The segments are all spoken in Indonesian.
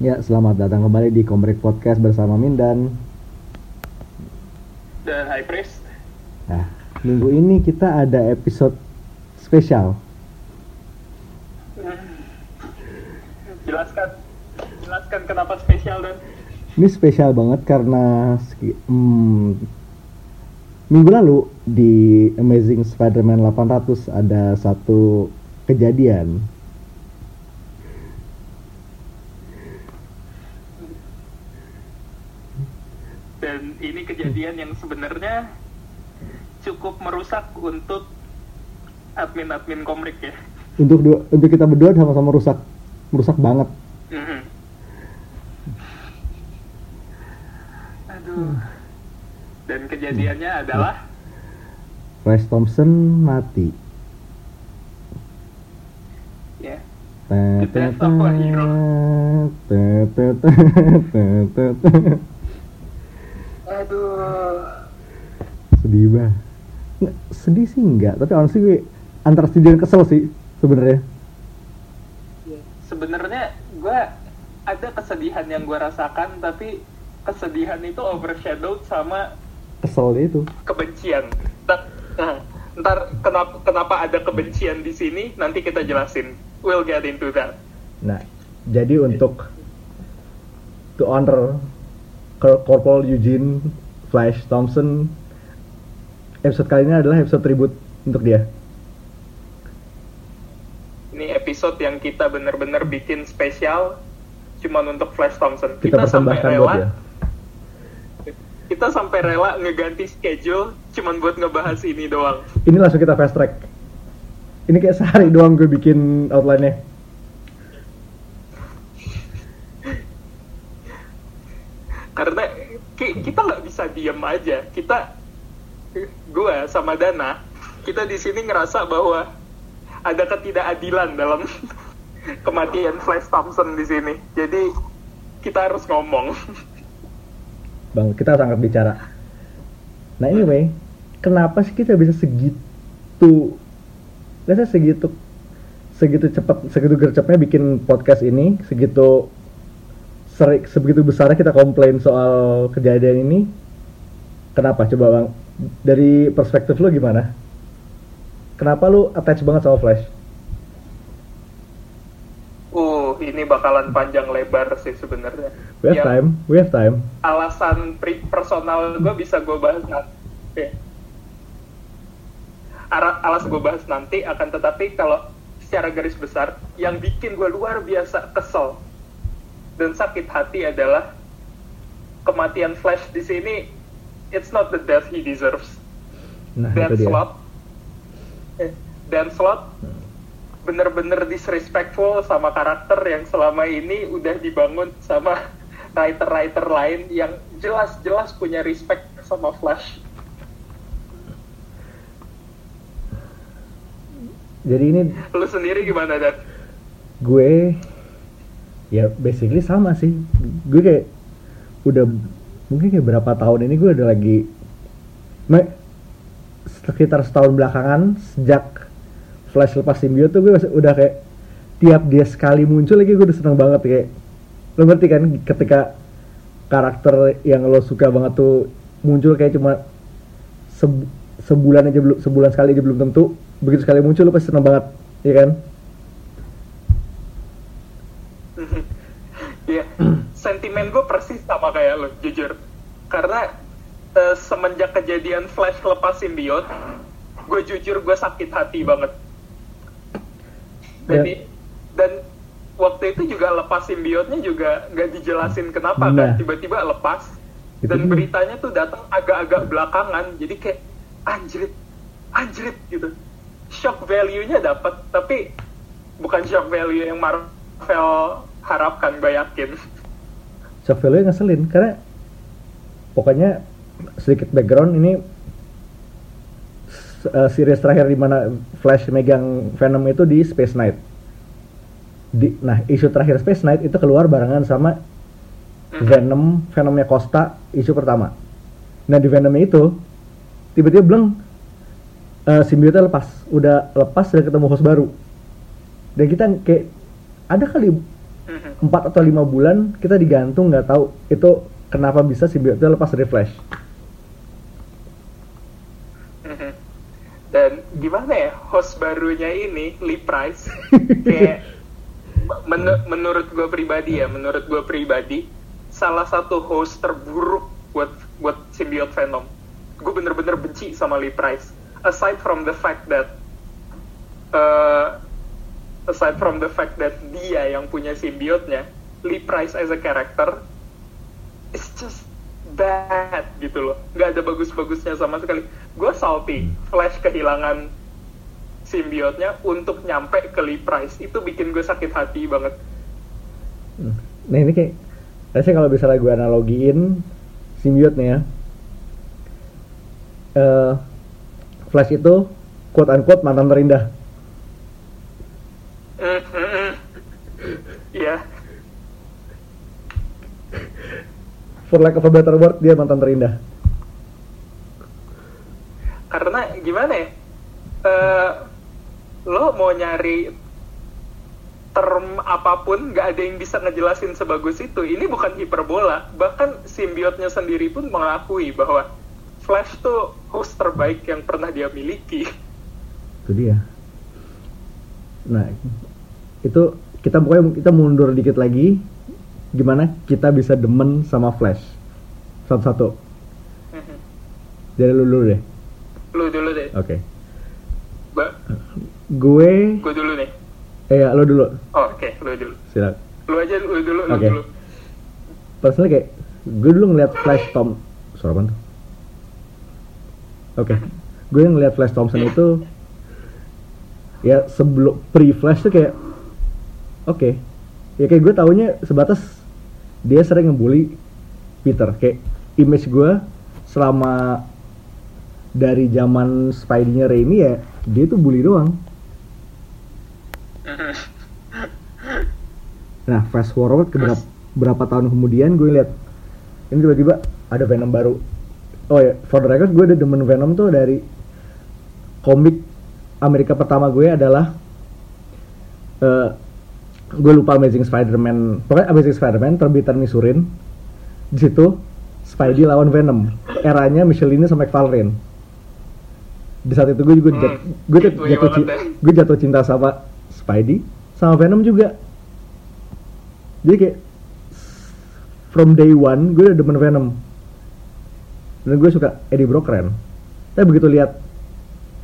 Ya, selamat datang kembali di Komrek Podcast bersama Mindan. Dan High Priest. Nah, minggu ini kita ada episode spesial. Jelaskan, jelaskan kenapa spesial dan Ini spesial banget karena hmm, minggu lalu di Amazing Spider-Man 800 ada satu kejadian. dan ini kejadian yang sebenarnya cukup merusak untuk admin-admin komrik ya. Untuk dua- untuk kita berdua sama-sama rusak, merusak banget. Mhm. Aduh. Dan kejadiannya adalah Flash Thompson mati. ya Tet, The death of a hero. Aduh sedih banget Nggak, sedih sih enggak tapi honestly gue antara sedih dan kesel sih sebenarnya sebenarnya gue ada kesedihan yang gue rasakan tapi kesedihan itu overshadowed sama kesel itu kebencian. Ntar, nah, ntar kenapa kenapa ada kebencian di sini nanti kita jelasin. We'll get into that. nah jadi untuk to honor Corporal Eugene Flash Thompson. Episode kali ini adalah episode tribute untuk dia. Ini episode yang kita bener-bener bikin spesial cuman untuk Flash Thompson. kita, sampai persembahkan buat rela, dia. Kita sampai rela ngeganti schedule cuman buat ngebahas ini doang. ini langsung kita fast track. Ini kayak sehari doang gue bikin outline-nya karena ki- kita nggak bisa diem aja. Kita gue sama Dana kita di sini ngerasa bahwa ada ketidakadilan dalam kematian Flash Thompson di sini. Jadi kita harus ngomong. Bang, kita sangat bicara. Nah anyway, kenapa sih kita bisa segitu, biasa segitu, segitu cepat, segitu gercepnya bikin podcast ini, segitu seri, sebegitu besarnya kita komplain soal kejadian ini. Kenapa? Coba bang, dari perspektif lu gimana? Kenapa lu attach banget sama Flash? uh ini bakalan panjang lebar sih sebenarnya We have Yang time, we have time. alasan pri- personal gue bisa gue bahas nanti Ara- alas gue bahas nanti akan tetapi kalau secara garis besar yang bikin gue luar biasa kesel dan sakit hati adalah kematian Flash di sini it's not the death he deserves Nah Dan. Slot Dan Slot bener-bener disrespectful sama karakter yang selama ini udah dibangun sama writer-writer lain yang jelas-jelas punya respect sama Flash. Jadi ini Lu sendiri gimana Dan? gue ya basically sama sih. Gue kayak udah mungkin kayak berapa tahun ini gue udah lagi sekitar setahun belakangan sejak Flash lepas simbio tuh gue udah kayak tiap dia sekali muncul lagi gue udah seneng banget kayak lo ngerti kan ketika karakter yang lo suka banget tuh muncul kayak cuma se- sebulan aja belum sebulan sekali aja belum tentu begitu sekali muncul lo pasti seneng banget ya kan Iya, sentimen gue persis sama kayak lo, jujur. Karena eh, semenjak kejadian Flash lepas simbiot, gue jujur gue sakit hati banget. Jadi dan waktu itu juga lepas simbiotnya juga nggak dijelasin kenapa Nah. kan tiba-tiba lepas Itu dan beritanya tuh datang agak-agak belakangan jadi kayak anjrit anjrit gitu shock value-nya dapat tapi bukan shock value yang Marvel harapkan gue yakin shock value ngeselin karena pokoknya sedikit background ini eh, series terakhir di mana Flash megang Venom itu di Space Knight. Di, nah isu terakhir Space Knight itu keluar barengan sama Venom Venomnya Costa isu pertama. Nah di Venomnya itu tiba-tiba bleng eh simbiotnya lepas, udah lepas dan ketemu host baru. Dan kita kayak ada kali Mhm. 4 atau lima bulan kita digantung nggak tahu itu kenapa bisa simbiotnya lepas dari Flash. Mhm. Dan gimana ya host barunya ini Lee Price kayak men- menurut gue pribadi ya, menurut gue pribadi salah satu host terburuk buat buat symbiote Venom. Gue bener-bener benci sama Lee Price. Aside from the fact that uh, aside from the fact that dia yang punya simbiotnya, Lee Price as a character is just bad gitu loh. Nggak ada bagus-bagusnya sama sekali. Gue salty, Flash kehilangan simbiotnya untuk nyampe ke Lee Price. Itu bikin gue sakit hati banget. Nah ini kayak, rasanya kalau misalnya gue analogiin simbiot nih ya, eh, Flash itu quote unquote mantan terindah. Mm, mm, mm. Iya, For lack of a better word, dia mantan terindah. karena gimana ya? Eh, lo mau nyari term apa pun nggak ada yang bisa ngejelasin sebagus itu. Ini bukan hiperbola. Bahkan simbiotnya sendiri pun mengakui bahwa Flash tuh host terbaik yang pernah dia miliki. Itu dia. Nah, itu kita pokoknya kita mundur dikit lagi. Gimana kita bisa demen sama Flash? Satu-satu. Mhm. Dari lu dulu deh. lu dulu deh. Oke. Ba, Gue, gue dulu nih. eh ya, lu dulu. Oh, Oke, lu dulu. Silakan. Lu aja lu dulu, lu Oke. dulu. Personally kayak gue dulu ngeliat Flash Tom suara apa tuh? Oke, gue yang ngeliat Flash Thompson itu ya sebelum pre Flash tuh kayak oke, ya kayak gue taunya sebatas dia sering ngebully Peter kayak image gue selama dari zaman Spidey-nya Raimi ya dia tuh bully doang. Nah, fast forward ke berapa, berapa tahun kemudian gue lihat ini tiba-tiba ada Venom baru. Oh ya, for the record gue udah demen Venom tuh dari komik Amerika pertama gue adalah eh gue lupa Amazing Spider-Man. Pokoknya Amazing Spider-Man terbitan Misurin. Di situ Spidey lawan Venom. Eranya Michelin sama McFarlane. Di saat itu gue juga Hmm, jat- gue jat- gitu ya jatuh, banget ci- deh. gue jatuh cinta sama Spidey sama Venom juga. Jadi kayak from day one gue udah demen Venom. Dan gue suka Eddie Brock keren. Tapi begitu lihat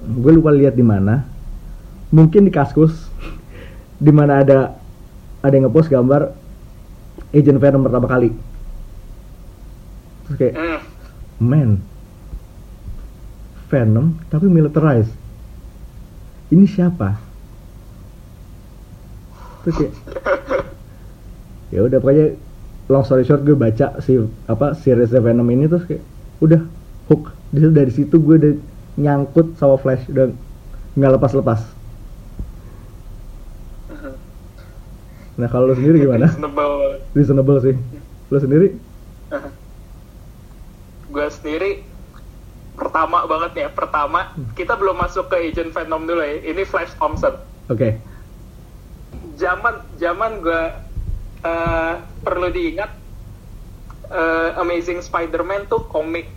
gue lupa lihat di mana. Mungkin di Kaskus di mana ada ada yang ngepost gambar Agent Venom pertama kali. Terus kayak Hmm. man Venom tapi militarized ini siapa terus kayak ya udah pokoknya long story short gue baca si apa series Venom ini terus kayak udah hook dari situ gue udah nyangkut sama Flash udah nggak lepas nah kalau lu sendiri gimana? Reasonable. reasonable sih. Lu sendiri? Gue sendiri pertama banget nih ya pertama kita belum masuk ke Agent Venom dulu ya ini Flash Thompson. Oke. Zaman zaman gue eh, perlu diingat eh, Amazing Spider-Man tuh komik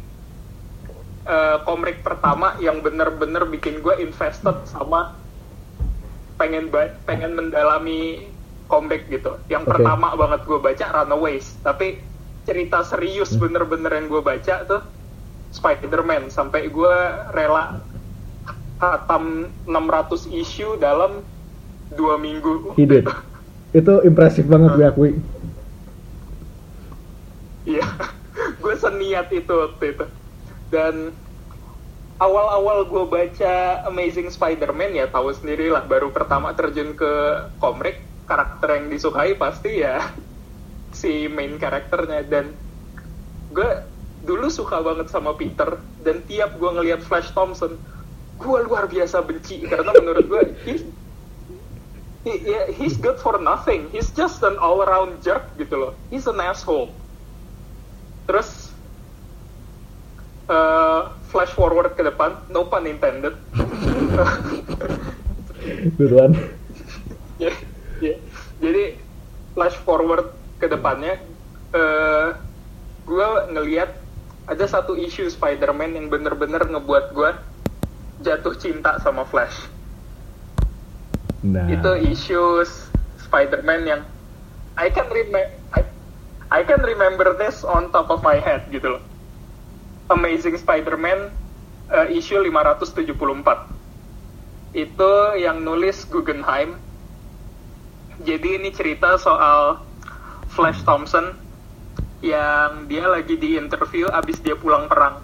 eh, komik pertama yang bener-bener bikin gue invested sama pengen pengen mendalami komik gitu. Yang Oke. pertama banget gue baca Runaways. Tapi cerita serius bener-bener yang gue baca tuh Spider-Man. Sampai gue rela hatam 600 issue dalam dua minggu. He did. Itu impresif banget gue akui Iya, gue seniat itu waktu itu. Dan awal-awal gue baca Amazing Spider-Man ya tahu sendiri lah baru pertama terjun ke komik karakter yang disukai pasti ya si main karakternya. Dan gue dulu suka banget sama Peter dan tiap gue ngelihat Flash Thompson gue luar biasa benci karena menurut gue he's, he- yeah, he's good for nothing. He's just an all around jerk gitu loh. He's an asshole. Terus eh, flash forward ke depan no pun intended. Duluan. Ya, ya. jadi flash forward ke depannya, eh gue ngeliat ada satu isu Spider-Man yang bener-bener ngebuat gue jatuh cinta sama Flash. Nah, Itu isu Spider-Man yang I can remember I, I can remember this on top of my head gitu loh. Amazing Spider-Man eh, issue 574. Itu yang nulis Guggenheim. Jadi ini cerita soal Flash Thompson yang dia lagi di interview abis dia pulang perang.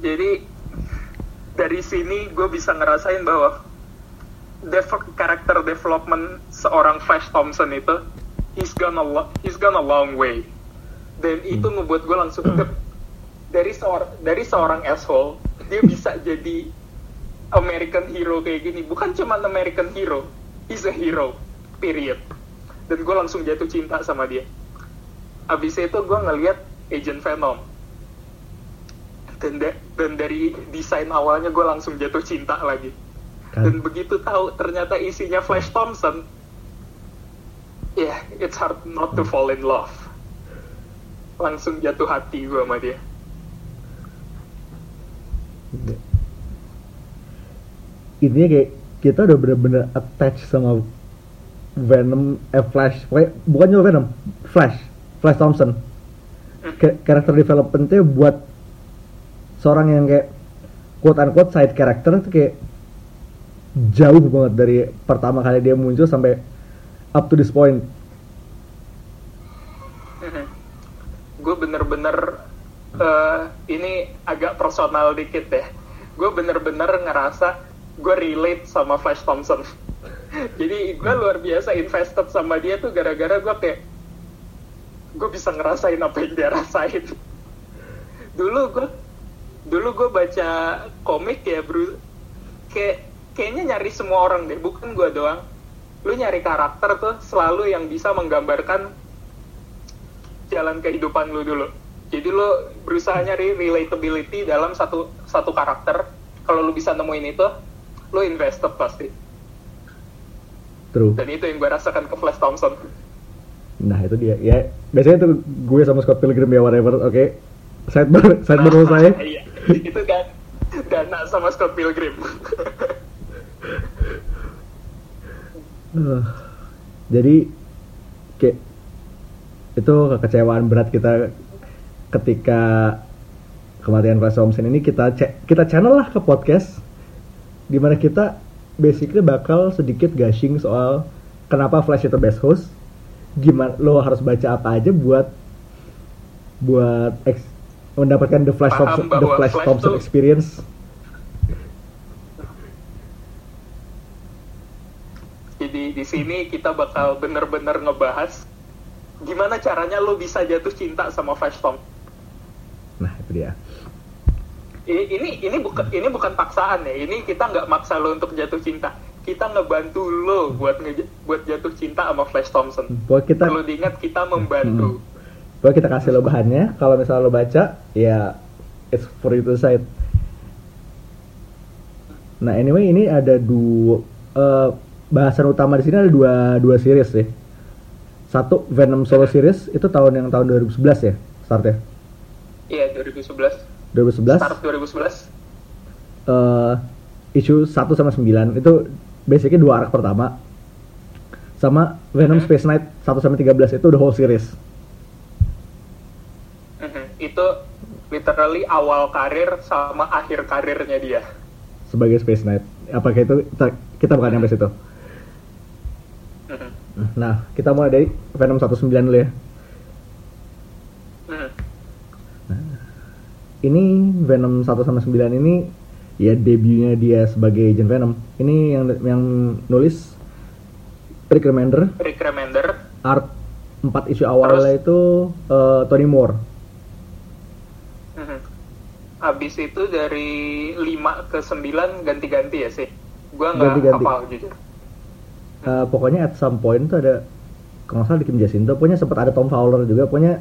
Jadi dari sini gue bisa ngerasain bahwa dev- karakter development seorang Flash Thompson itu he's gone a lo- he's gone a long way. Dan itu ngebuat gue langsung "Dep, dari seorang dari seorang asshole dia bisa jadi American hero kayak gini. Bukan cuma American hero, he's a hero. Period dan gue langsung jatuh cinta sama dia. Abis itu gue ngeliat Agent Venom. Dan, da- dan dari desain awalnya gue langsung jatuh cinta lagi. kan, Dan begitu tahu ternyata isinya Flash Thompson, ya yeah, it's hard not to fall in love. Langsung jatuh hati gue sama dia. Intinya kayak kita udah bener-bener attach sama Venom, eh Flash, bukan cuma Venom, Flash, Flash Thompson. Ka- karakter developmentnya buat seorang yang kayak quote unquote side character itu kayak jauh banget dari pertama kali dia muncul sampai up to this point. gue bener-bener eh, ini agak personal dikit ya. Gue bener-bener ngerasa gue relate sama Flash Thompson. Jadi gue luar biasa invested sama dia tuh gara-gara gue kayak gue bisa ngerasain apa yang dia rasain. Dulu gue dulu gue baca komik ya bro, kayak kayaknya nyari semua orang deh, bukan gue doang. Lu nyari karakter tuh selalu yang bisa menggambarkan jalan kehidupan lu dulu. Jadi lu berusaha nyari relatability dalam satu satu karakter. Kalau lu bisa nemuin itu, lu invested pasti. True. Dan itu yang gue rasakan ke Flash Thompson. Nah itu dia. Ya biasanya tuh gue sama Scott Pilgrim ya whatever. Oke. Sidebar, sidebar nah, saya. Iya, itu kan Dana sama Scott Pilgrim. Uh, jadi kayak itu kekecewaan berat kita ketika kematian Flash Thompson ini kita kita channel lah ke podcast di mana kita basically bakal sedikit gushing soal kenapa Flash itu best host. Gimana lo harus baca apa aja buat buat ex- mendapatkan the Flash Thompson, the Flash Flash Thompson tuh- experience. Jadi di sini kita bakal bener-bener ngebahas gimana caranya lo bisa jatuh cinta sama Flash Thompson. nah itu dia ini ini ini bukan ini bukan paksaan ya ini kita nggak maksa lo untuk jatuh cinta kita ngebantu lo buat nge, buat jatuh cinta sama Flash Thompson buat kita perlu diingat kita membantu Boleh kita kasih lo bahannya. Kalau misalnya lo baca, ya it's for you to decide. Nah, anyway ini ada dua eh, bahasan utama di sini ada dua dua series ya. Satu Venom Solo series itu tahun yang tahun 2011 ya startnya. iya 2011 2011 start 2011 eh issue 1 sama 9 itu basically dua arc pertama. Sama Venom Mhm. Space Knight 1 sampai 13 itu the whole series. Mhm. itu literally awal karir sama akhir karirnya dia sebagai Space Knight. Apakah itu kita, kita bukan sampai situ. Mhm. Nah, kita mulai dari Venom 19 dulu ya. Mhm. Ini Venom 1 sama 9 ini ya debutnya dia sebagai Agent Venom. Ini yang yang nulis Rick Remender, Rick Remender art 4 isu awalnya itu eh, Tony Moore. Mhm. Abis itu dari 5 ke 9 ganti-ganti ya sih. Gua nggak hafal jujur. Eh, pokoknya at some point tuh ada kalau nggak salah di Kim Jacinto, pokoknya sempat ada Tom Fowler juga, pokoknya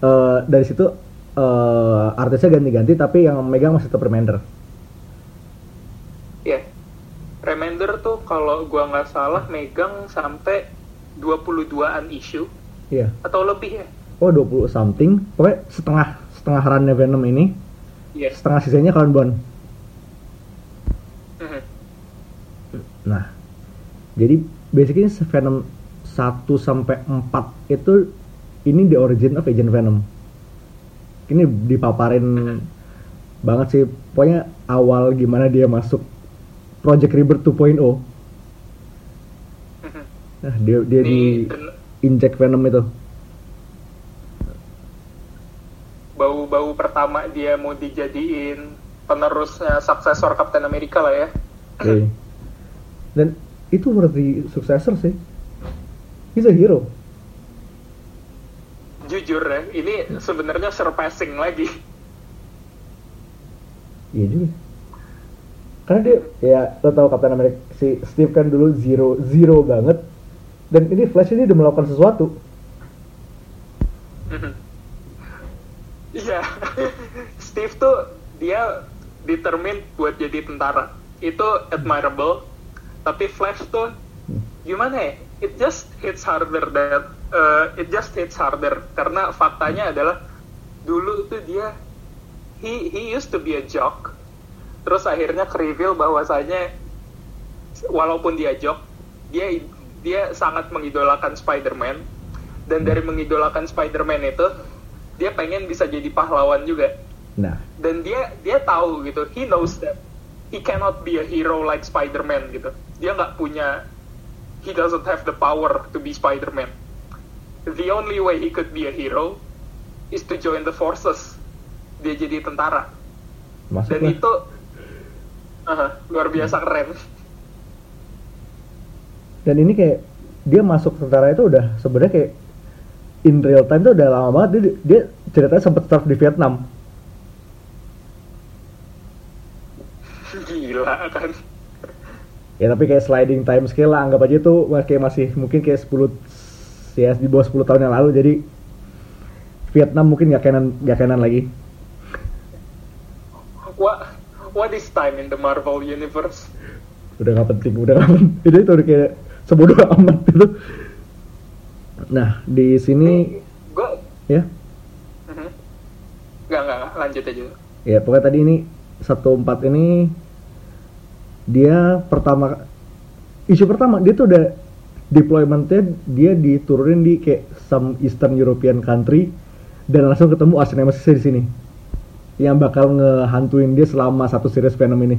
eh, dari situ eh, artisnya ganti-ganti tapi yang megang masih tetap Remender. Ya. Remender tuh kalau gua nggak salah megang sampai 22-an isu Iya. atau lebih ya. Oh 20 something. Pokoknya setengah setengah runnya Venom ini, Iya. setengah sisanya Clown Bond. Mhm. Nah, jadi basically Venom 1 sampai 4 itu ini the origin of Agent Venom. Ini dipaparin banget sih. Pokoknya awal gimana dia masuk Project Rebirth 2.0. Mhm. Nah, dia dia di Ini inject Venom itu. bau-bau pertama dia mau dijadiin penerusnya suksesor Captain America lah ya. Oke. Dan itu worthy successor sih. He's a hero. Jujur ya, ini sebenarnya surpassing lagi. Iya juga. Karena dia ya lo tau Captain America si Steve kan dulu zero zero banget dan ini Flash ini udah melakukan sesuatu. Mhm. Iya, Steve tuh dia determined buat jadi tentara. Itu admirable. Tapi Flash tuh gimana ya? It just hits harder that uh, it just hits harder. Karena faktanya adalah dulu tuh dia he he used to be a jock. Terus akhirnya ke-reveal bahwasanya walaupun dia jock, dia dia sangat mengidolakan Spider-Man. Dan dari mengidolakan Spider-Man itu dia pengen bisa jadi pahlawan juga. Nah, dan dia dia tahu gitu he knows that he cannot be a hero like Spider-Man gitu. Dia nggak punya he doesn't have the power to be Spider-Man. The only way he could be a hero is to join the forces. Dia jadi tentara. Masuk dan itu aha, luar biasa keren. Dan ini kayak dia masuk tentara itu udah sebenarnya kayak in real time tuh udah lama banget. Dia, dia ceritanya sempat serve di Vietnam. gila kan Ya tapi kayak sliding time scale lah anggap aja itu kayak masih mungkin kayak 10 ya di bawah 10 tahun yang lalu jadi Vietnam mungkin nggak canon nggak canon lagi. what what is time in the Marvel universe Udah nggak penting, udah nggak penting. Itu udah kayak sebodoh amat itu. Nah, di sini gue ya nggak nggak nggak, lanjut aja ya pokoknya tadi ini satu empat ini dia pertama isu pertama dia tuh udah deploymentnya dia diturunin di kayak some Eastern European country dan langsung ketemu Arch Nemesis di sini. Yang bakal ngehantuin dia selama satu series Venom ini.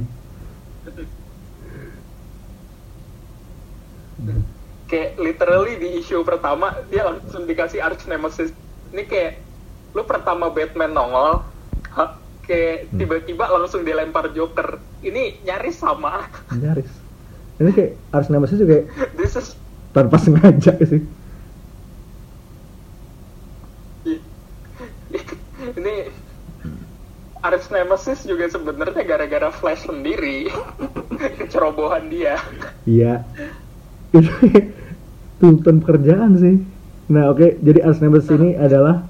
Kayak literally di isu pertama dia langsung dikasih arch nemesis ini kayak lu pertama Batman nongol kayak tiba-tiba langsung dilempar Joker. Ini nyaris sama. Nyaris. Ini kayak Arch Nemesis juga kayak this is tanpa sengaja sih. Ini arch nemesis juga sebenarnya gara-gara Flash sendiri. Kecerobohan dia. Iya. Itu tuntutan pekerjaan sih. Nah, oke, jadi Arch Nemesis ini adalah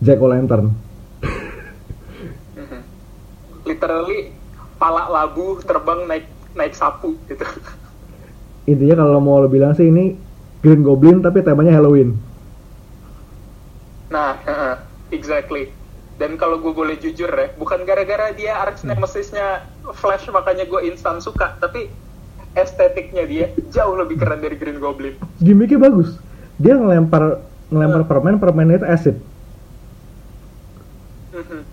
Jack O'Lantern. Literally pala labu terbang naik naik sapu gitu Intinya kalau mau lo bilang sih ini Green Goblin tapi temanya Halloween. Nah, heeh, exactly. Dan kalau gue boleh jujur ya, bukan gara-gara dia arch nemesisnya Flash makanya gue instan suka, tapi estetiknya dia jauh lebih keren dari Green Goblin. Gimmicknya bagus. Dia ngelempar ngelempar permen, permennya itu acid. Mhm.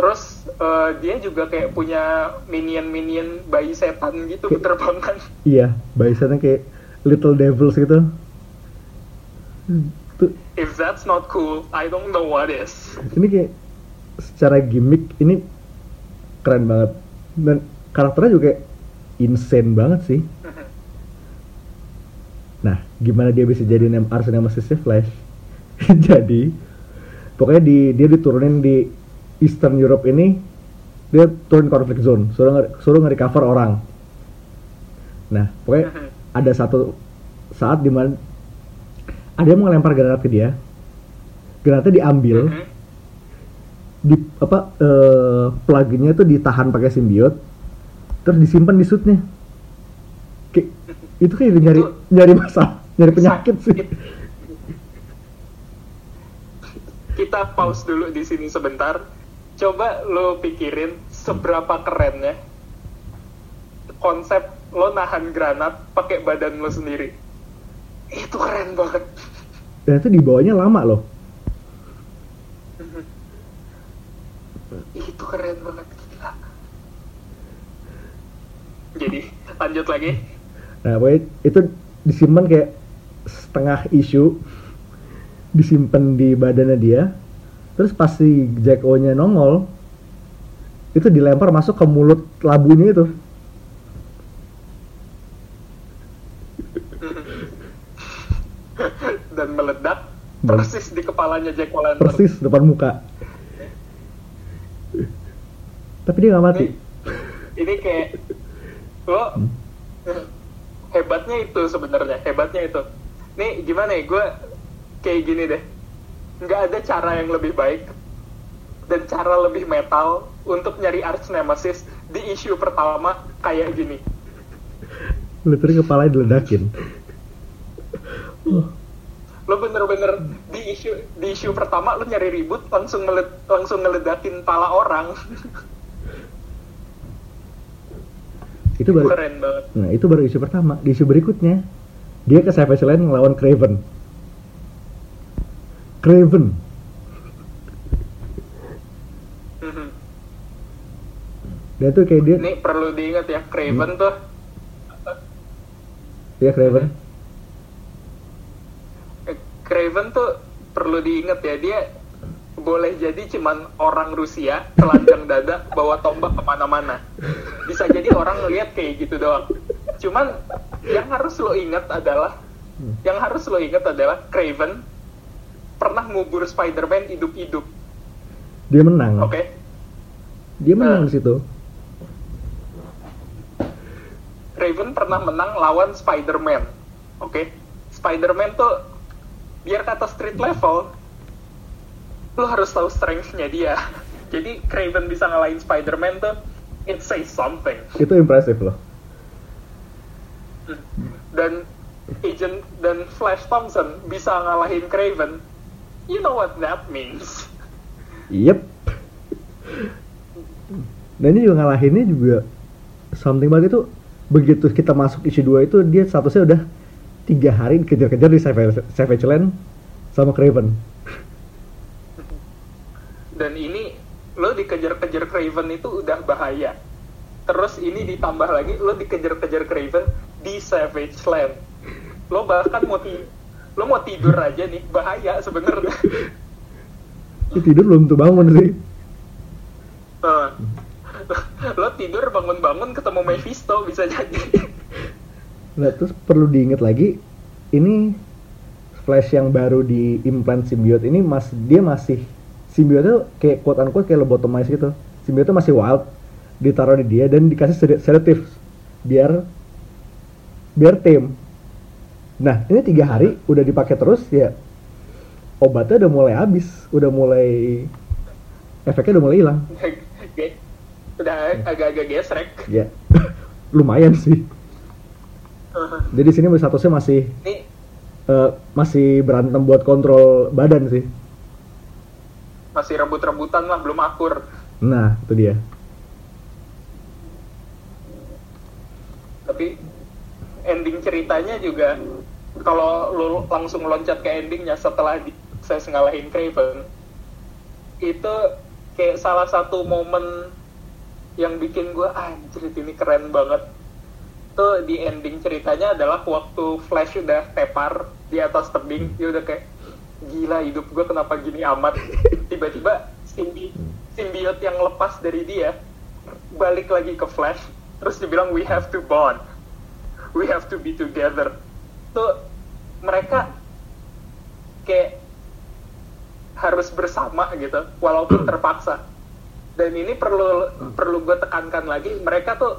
Terus eh, dia juga kayak punya minion-minion bayi setan gitu Kayak- berterbangan. Iya, biasanya kayak Little Devils gitu. Tuh, If that's not cool, I don't know what is. ini kayak secara gimmick ini keren banget. Dan karakternya juga insane banget sih. Mhm. Nah, gimana dia bisa jadi nem Arch Nemesisnya Flash? jadi, pokoknya di dia diturunin di Eastern Europe ini, dia turun conflict zone, suruh nge- suruh nge-recover orang. Nah, pokoknya ada satu saat di mana ada yang mau ngelempar granat ke dia, granatnya diambil, Mhm. di apa plugnya tuh ditahan pakai simbiot, terus disimpan di suitnya. itu kayak nyari Itu- nyari masalah nyari penyakit sih. Kita pause dulu di sini sebentar. Coba lo pikirin seberapa kerennya konsep lo nahan granat pakai badan lo sendiri. Itu keren banget. dan itu dibawanya lama loh Itu keren banget gila. Jadi lanjut lagi. nah pokoknya itu disimpan kayak setengah isu disimpan di badannya dia terus pas si Jack O nya nongol itu dilempar masuk ke mulut labunya itu Dan meledak Dan- persis di kepalanya Jack O'Lantern. persis depan muka tapi dia nggak mati Ini, ini kayak lo hebatnya itu sebenarnya hebatnya itu. Nih gimana ya gue kayak gini deh. Nggak ada cara yang lebih baik dan cara lebih metal untuk nyari arch nemesis di isu pertama kayak gini. literally kepalanya diledakin Lo bener-bener di isu di isu pertama lo nyari ribut langsung ngeled, langsung ngeledakin pala orang. itu baru Keren banget. nah itu baru isu pertama di isu berikutnya dia ke Savage Land ngelawan Craven Craven. Mhm. dan itu kayak dia Ini perlu diingat ya, Craven tuh. Dia Craven. Eh, Craven tuh perlu diingat ya dia boleh jadi cuman orang Rusia telanjang dada bawa tombak ke mana-mana. Bisa jadi orang ngeliat kayak gitu doang. Cuman yang harus lo ingat adalah yang harus lo ingat adalah Craven pernah ngubur Spider-Man hidup-hidup dia menang oke dia menang Nah. di situ Raven pernah menang lawan Spider-Man. Oke, Spider-Man tuh biar kata street level, lo harus tahu strength-nya dia. Jadi Craven bisa ngalahin Spider-Man tuh, it says something. itu impresif loh Dan Agent dan Flash Thompson bisa ngalahin Craven. You know what that means? Yep. Dan ini juga ngalahinnya juga something banget itu begitu kita masuk isi 2 itu dia statusnya udah tiga hari dikejar-kejar di Savage, Savage Land sama Craven. Dan ini lo dikejar-kejar Craven itu udah bahaya. Terus ini ditambah lagi lo dikejar-kejar Craven di Savage Land. Lo bahkan mau lo mau tidur aja nih bahaya sebenarnya. Dia tidur belum tuh bangun sih. Nah, lo tidur bangun-bangun ketemu Mephisto bisa jadi. Nah terus perlu diingat lagi ini Flash yang baru di implant symbiote ini mas dia masih symbiote tuh kayak quote unquote kayak lobotomize gitu. Symbiote tuh masih wild ditaruh di dia dan dikasih sed- sedatif biar biar tame. Nah ini tiga hari udah dipakai terus ya obatnya udah mulai habis, udah mulai efeknya udah mulai hilang. Udah agak-agak gesrek. Ya lumayan sih. Jadi di sini statusnya masih eh, masih berantem buat kontrol badan sih. masih rebut-rebutan lah, belum akur. Nah, itu dia. tapi ending ceritanya juga kalau lu langsung loncat ke endingnya setelah di, saya ngalahin Craven itu kayak salah satu momen yang bikin gue anjir ini keren banget. Tuh di ending ceritanya adalah waktu Flash udah tepar di atas tebing dia udah kayak gila hidup gue kenapa gini amat? Tiba-tiba simbi simbiot yang lepas dari dia balik lagi ke Flash terus dibilang we have to bond. We have to be together tuh mereka kayak harus bersama gitu walaupun terpaksa dan ini perlu perlu gue tekankan lagi mereka tuh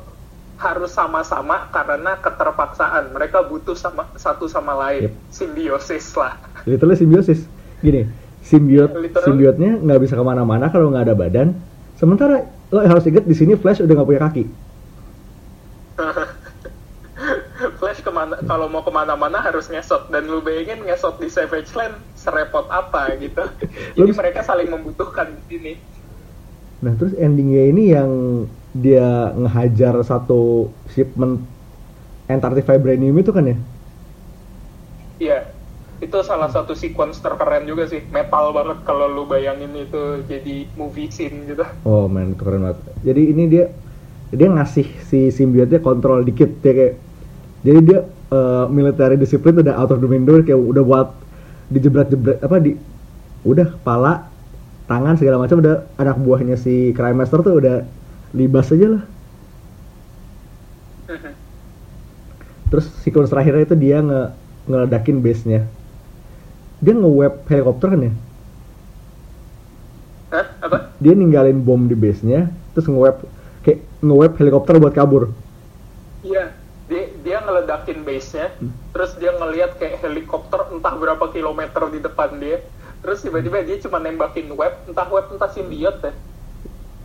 harus sama-sama karena keterpaksaan mereka butuh sama satu sama lain Yep. simbiosis lah Literally simbiosis. Gini, simbiot Literally. simbiotnya nggak bisa ke mana-mana kalau nggak ada badan. Sementara lo harus ingat di sini Flash udah nggak punya kaki. Ke mana kalau mau ke mana-mana harus ngesot. Dan lu bayangin ngesot di Savage Land serepot apa gitu. Jadi mereka saling membutuhkan di sini. Nah terus endingnya ini yang dia ngehajar satu shipment Antarctic Vibranium itu kan ya? iya. Itu salah satu sequence terkeren juga sih. Metal banget kalau lu bayangin itu jadi movie scene gitu. Oh man keren banget. Jadi ini dia dia ngasih si simbiotnya kontrol dikit. Dia kayak jadi dia eh, military discipline udah out of the window kayak udah buat dijebret-jebret apa di udah kepala tangan segala macam udah anak buahnya si Crime Master tuh udah libas aja lah. Terus sequence terakhirnya itu dia nge ngeledakin base-nya. Dia nge-web helikopter kan ya? Hah? apa dia ninggalin bom di base-nya terus nge-web kayak nge-web helikopter buat kabur iya dia ngeledakin base-nya terus dia ngelihat kayak helikopter entah berapa kilometer di depan dia terus tiba-tiba dia cuma nembakin web entah web entah simbiot deh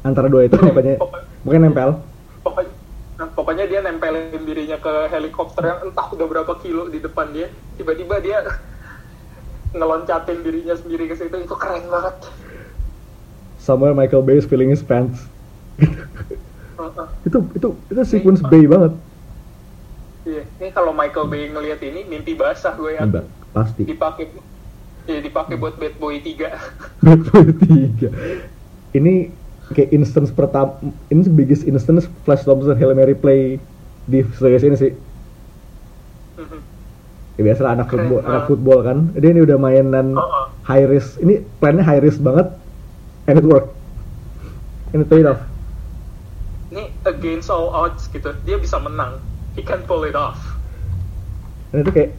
antara dua itu pokoknya Pokok- pokoknya nempel. Pokoknya nah, pokoknya dia nempelin dirinya ke helikopter yang entah udah berapa kilo di depan dia tiba-tiba dia ngeloncatin dirinya sendiri ke situ itu keren banget. Somewhere Michael Bay is feeling his pants itu itu itu sequence Bay banget iya. Ini kalau Michael Bay ngelihat ini mimpi basah gue ya. Pasti. Dipakai ya dipakai buat Bad Boy 3 Bad Boy 3 ini kayak instance pertama ini biggest instance Flash Thompson Hail Mary play di series ini sih. Ya biasa anak football anak football kan. Dia ini udah mainan Heeh. high risk. Ini plannya high risk banget. And it work. And it paid off. Ini against all odds gitu. Dia bisa menang he can pull it off. Dan itu kayak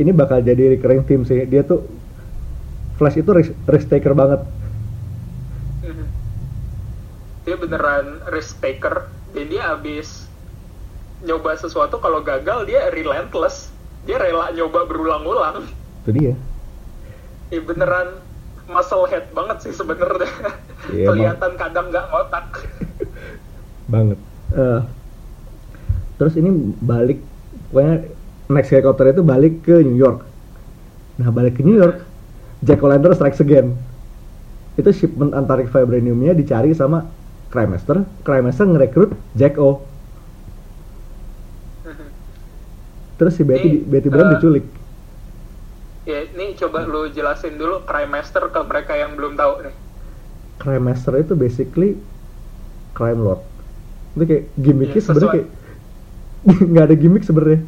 ini bakal jadi recurring theme sih. Dia tuh Flash itu risk, risk taker banget. Mhm. dia beneran risk taker. Dan dia abis nyoba sesuatu kalau gagal dia relentless. Dia rela nyoba berulang-ulang. Itu dia. Ya beneran muscle head banget sih sebenarnya. Iya, kelihatan kadang nggak ngotak. banget. Eh, terus ini balik pokoknya next helicopter itu balik ke New York. Nah balik ke New York Jack O'Lantern strikes again. Itu shipment Antarctic Vibraniumnya dicari sama Crime Master. Crime Master ngerekrut Jack O. Terus si Betty Ini, Betty Brand eh, diculik. ya ini coba lu jelasin dulu crime master ke mereka yang belum tahu nih. Crime Master itu basically crime lord. Itu kayak gimmicknya Iya, sebenarnya kayak nggak ada gimmick sebenarnya.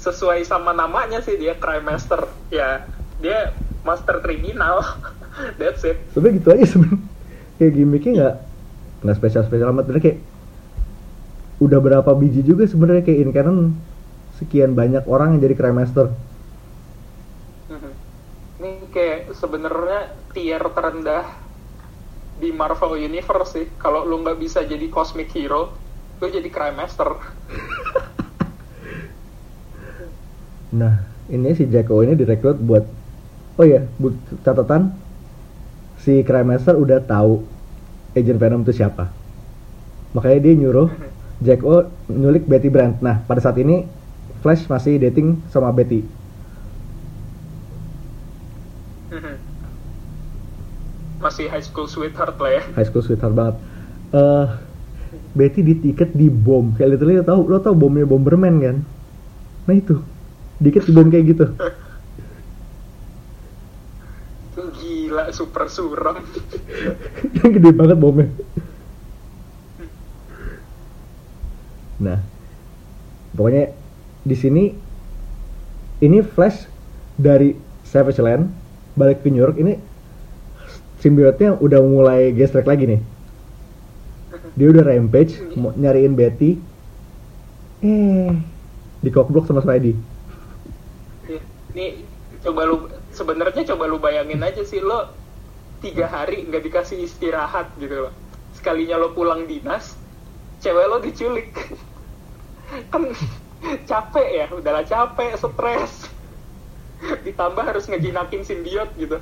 Sesuai sama namanya sih dia crime master. Ya dia master kriminal. That's it. Sebenarnya gitu aja sebenarnya. Kayak gimmicknya nggak nggak spesial spesial amat. Bener kayak udah berapa biji juga sebenarnya kayak in canon. Sekian banyak orang yang jadi crime master. Mhm. Ini kayak sebenarnya tier terendah di Marvel Universe sih. Kalau lu nggak bisa jadi cosmic hero, lu jadi crime master. nah ini si Jacko ini direkrut buat oh ya buat catatan si crime master udah tahu agent Venom itu siapa makanya dia nyuruh Jack O nyulik Betty Brant nah pada saat ini Flash masih dating sama Betty. Masih high school sweetheart lah ya. high school sweetheart banget. Eh Betty ditiket di bom. Kayak literally lo tau, lo tau bomnya Bomberman kan? Nah itu, dikit di bom kayak gitu. Gila, super suram. Yang gede banget bomnya. Nah, pokoknya di sini ini Flash dari Savage Land balik ke New York ini simbiotnya udah mulai gestrek lagi nih. Dia udah rampage mau nyariin Betty. Eh, dikokblok sama Spidey. Nih, coba lu sebenarnya coba lu bayangin aja sih lo tiga hari nggak dikasih istirahat gitu loh. Sekalinya lo pulang dinas, cewek lo diculik. kan capek ya, udahlah capek, stres. Ditambah harus ngejinakin simbiot gitu.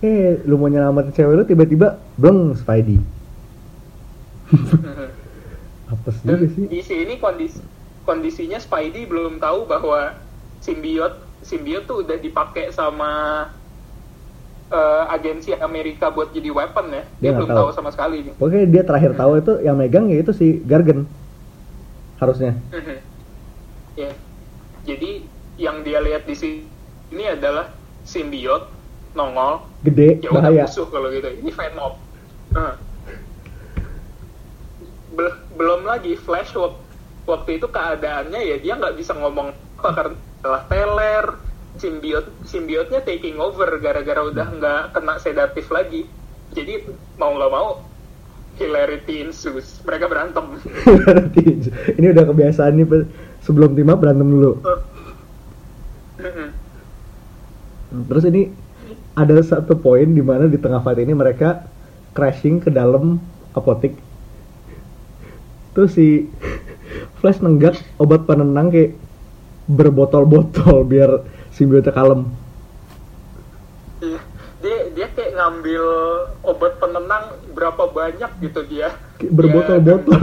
Eh, lu mau nyelamatin cewek lu tiba-tiba bleng Spidey. Apes juga Dan sih. di sini kondisi kondisinya Spidey belum tahu bahwa simbiot simbiot tuh udah dipakai sama eh, agensi Amerika buat jadi weapon ya. Dia, Dia nggak belum tahu. tahu. sama sekali nih. Pokoknya dia terakhir tahu itu yang megang ya itu si Gargan. Harusnya. Mhm. Ya. Jadi yang dia lihat di sini adalah simbiot nongol Gede, ya bahaya. musuh kalau gitu ini Venom. Bel- belum lagi Flash wak- waktu itu keadaannya ya dia nggak bisa ngomong apa karena telah teler simbiot simbiotnya taking over gara-gara udah nggak kena sedatif lagi. Jadi mau nggak mau hilarity ensues. Mereka berantem. Ini udah kebiasaan nih sebelum tim up berantem dulu. Terus ini ada satu poin di mana di tengah fight ini mereka crashing ke dalam apotik. Terus si Flash nenggak obat penenang kayak berbotol-botol biar simbiotnya kalem. Iya. dia dia kayak ngambil obat penenang berapa banyak gitu dia Kayak berbotol-botol.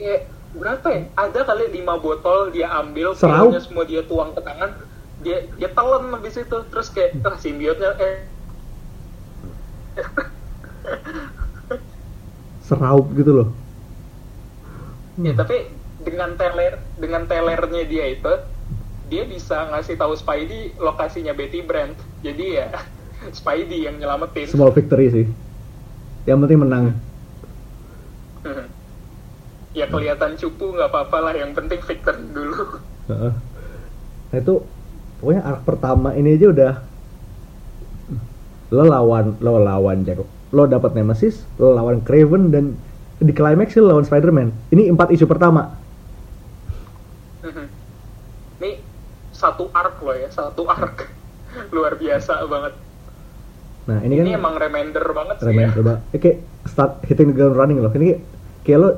kayak berapa ya? Ada kali lima botol dia ambil, pilnya semua dia tuang ke tangan, dia dia telan habis itu, terus kayak ah simbiotnya eh Seraup gitu loh. Ya tapi dengan teler dengan telernya dia itu dia bisa ngasih tahu Spidey lokasinya Betty Brant. Jadi ya Spidey yang nyelamatin. Small victory sih. Yang penting menang. ya kelihatan cupu nggak apa-apa lah, yang penting victor dulu. Nah itu pokoknya arc pertama ini aja udah lo lawan lo lawan Jacob lo dapat Nemesis lo lawan Craven dan di climax lo lawan Spider-Man ini empat isu pertama Ini satu arc loh ya, satu arc. Luar biasa banget. nah ini kan Ini emang reminder banget sih reminder ya. banget kayak start hitting the ground running loh ini kayak, kayak lo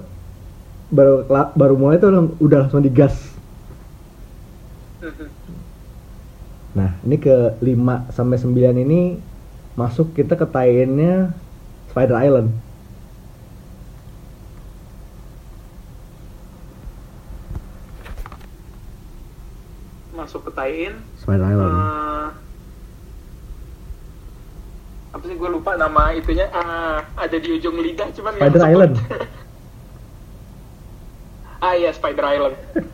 baru baru mulai tuh udah langsung digas Mhm. nah ini ke 5 sampai 9 ini masuk kita ke tie-in-nya Spider Island Masuk ke tie-in. Spider Island eh, apa sih gue lupa nama itunya Ah, ada di ujung lidah cuman Spider. Island. ah iya Spider Island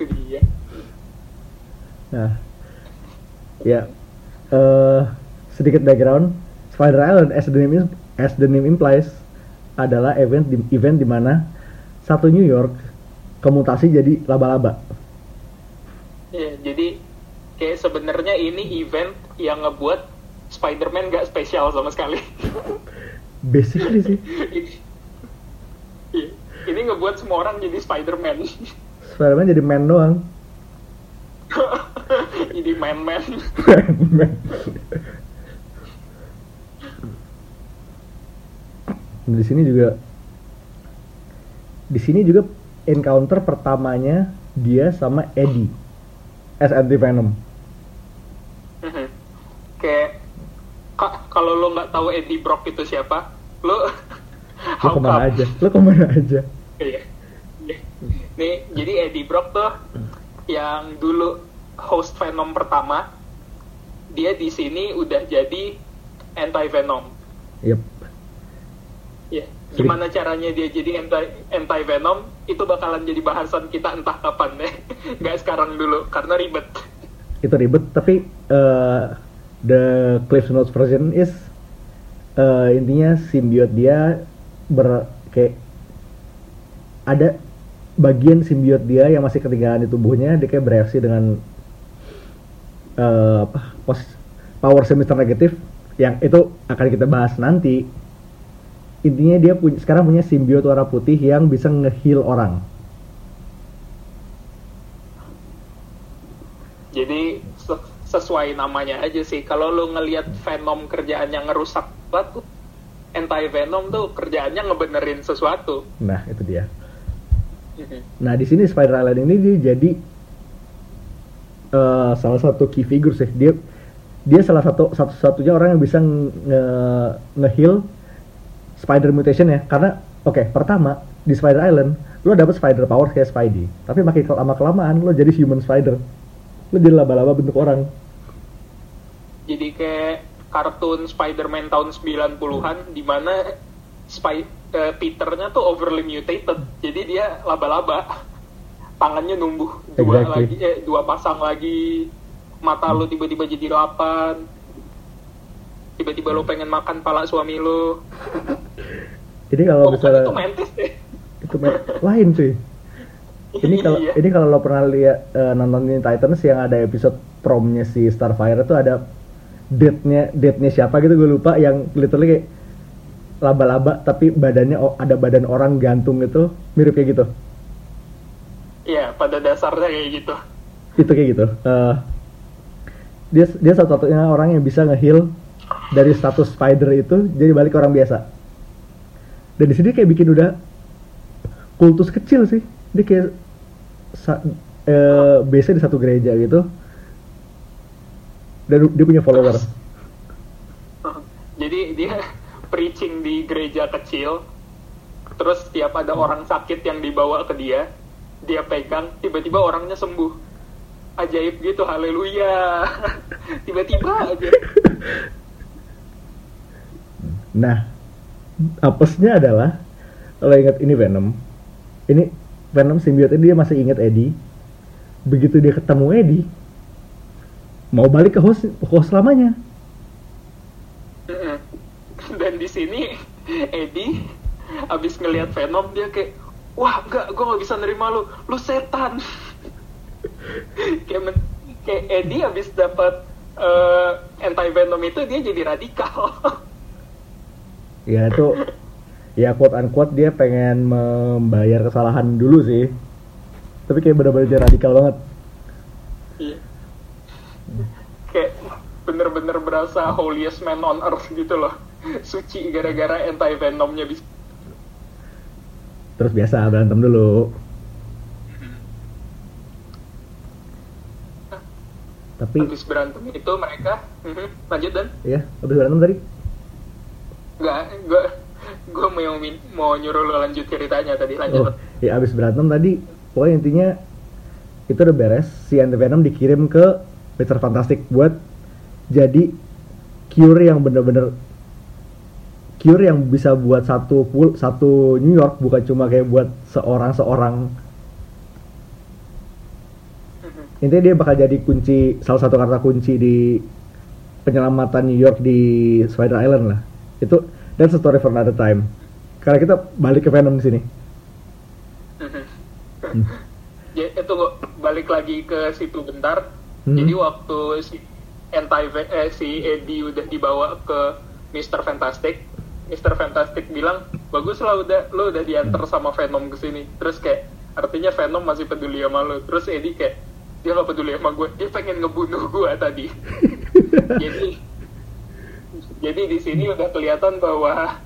itu dia Nah, ya eh sedikit background. Spider Island, as the name as the name implies, adalah event di, event di mana satu New York kemutasi jadi laba-laba. Jadi kayak sebenarnya ini event yang ngebuat Spider-Man gak spesial sama sekali. Basically sih, ini, iya, ini ngebuat semua orang jadi Spider-Man. Spider-Man jadi man doang. jadi man-man. Man. di sini juga di sini juga encounter pertamanya dia sama Eddie as anti Venom. Mhm. kayak ka- kalau lo nggak tahu Eddie Brock itu siapa, lo Lo ke mana aja? Lo ke mana aja? Iya. Iya. Nih, jadi Eddie Brock tuh yang dulu host Venom pertama, dia di sini udah jadi anti Venom. Yep. Gimana caranya dia jadi anti anti Venom itu bakalan jadi bahasan kita entah kapan deh. Nggak sekarang dulu karena ribet. itu ribet tapi eh, the Cliff Notes version is eh, intinya simbiot dia ber kayak ada bagian simbiot dia yang masih ketinggalan di tubuhnya dia kayak bereaksi dengan eh, apa power semester negatif yang itu akan kita bahas nanti intinya dia punya sekarang punya simbiot warna putih yang bisa nge-heal orang Jadi se- sesuai namanya aja sih. Kalau lo ngelihat Venom kerjaannya ngerusak batu, anti Venom tuh kerjaannya ngebenerin sesuatu. nah itu dia Nah di sini Spider Island ini dia jadi eh, salah satu key figure sih. Dia dia salah satu satu-satunya orang yang bisa nge nge-heal Spider mutation ya. Karena oke pertama di Spider Island lo dapet spider power kayak Spidey tapi makin lama kelamaan lo jadi human spider lo jadi laba-laba bentuk orang jadi kayak kartun Spider-Man tahun 90-an di mana Spy eh, Peternya tuh overly mutated. Jadi dia laba-laba. Tangannya numbuh dua Exactly. lagi eh, dua pasang lagi. Mata lo tiba-tiba jadi delapan. Tiba-tiba lo pengen makan pala suami lo. jadi kalau Oh, misalnya itu mantis deh. itu me- lain cuy ini kalau Iya. ini kalau lo pernah lihat eh, nonton Teen Titans yang ada episode promnya si Starfire itu ada date-nya date-nya siapa gitu gue lupa yang literally kayak laba-laba tapi badannya ada badan orang gantung gitu mirip kayak gitu Iya, pada dasarnya kayak gitu. itu kayak gitu Eh, dia dia satu-satunya orang yang bisa ngeheal dari status spider itu jadi balik ke orang biasa dan di sini kayak bikin udah kultus kecil sih dia kayak sa- eh, biasanya di satu gereja gitu dan dia punya follower Jadi dia preaching di gereja kecil, terus setiap ada orang sakit yang dibawa ke dia, dia pegang, tiba-tiba orangnya sembuh. Ajaib gitu, haleluya. Tiba-tiba aja. Nah apesnya adalah kalau ingat ini Venom ini Venom simbiotnya dia masih ingat Eddie begitu dia ketemu Eddie mau balik ke host host lamanya. Dan di sini Eddie abis ngelihat Venom dia kayak, wah enggak, gue nggak bisa nerima lu, lu setan. kayak, kayak Eddie abis dapat anti Venom itu dia jadi radikal. ya itu ya quote unquote dia pengen membayar kesalahan dulu sih tapi kayak bener-bener dia radikal banget Iya. kayak bener-bener berasa holiest man on earth gitu loh. Suci gara-gara anti Venomnya bisa. terus biasa berantem dulu tapi Habis berantem itu mereka, Mhm, lanjut dan ya habis berantem tadi Enggak, gue gue mau mau nyuruh lo lanjut ceritanya tadi oh lanjut. ya habis berantem tadi pokoknya intinya itu udah beres si anti venom dikirim ke Mr. Fantastic buat jadi cure yang bener-bener cure yang bisa buat satu pul satu New York bukan cuma kayak buat seorang seorang Mhm. intinya dia bakal jadi kunci salah satu kata kunci di penyelamatan New York di Spider Island lah itu that's a story for another time karena kita balik ke Venom di sini Mhm. Ya, itu gua balik lagi ke situ bentar. Hmm. Jadi waktu si anti eh, si Eddie udah dibawa ke Mr. Fantastic, Mr. Fantastic bilang bagus lah udah lo udah diantar sama Venom ke sini. Terus kayak artinya Venom masih peduli sama lo. Terus Eddie kayak dia gak peduli sama gue, dia pengen ngebunuh gue tadi. jadi jadi di sini udah kelihatan bahwa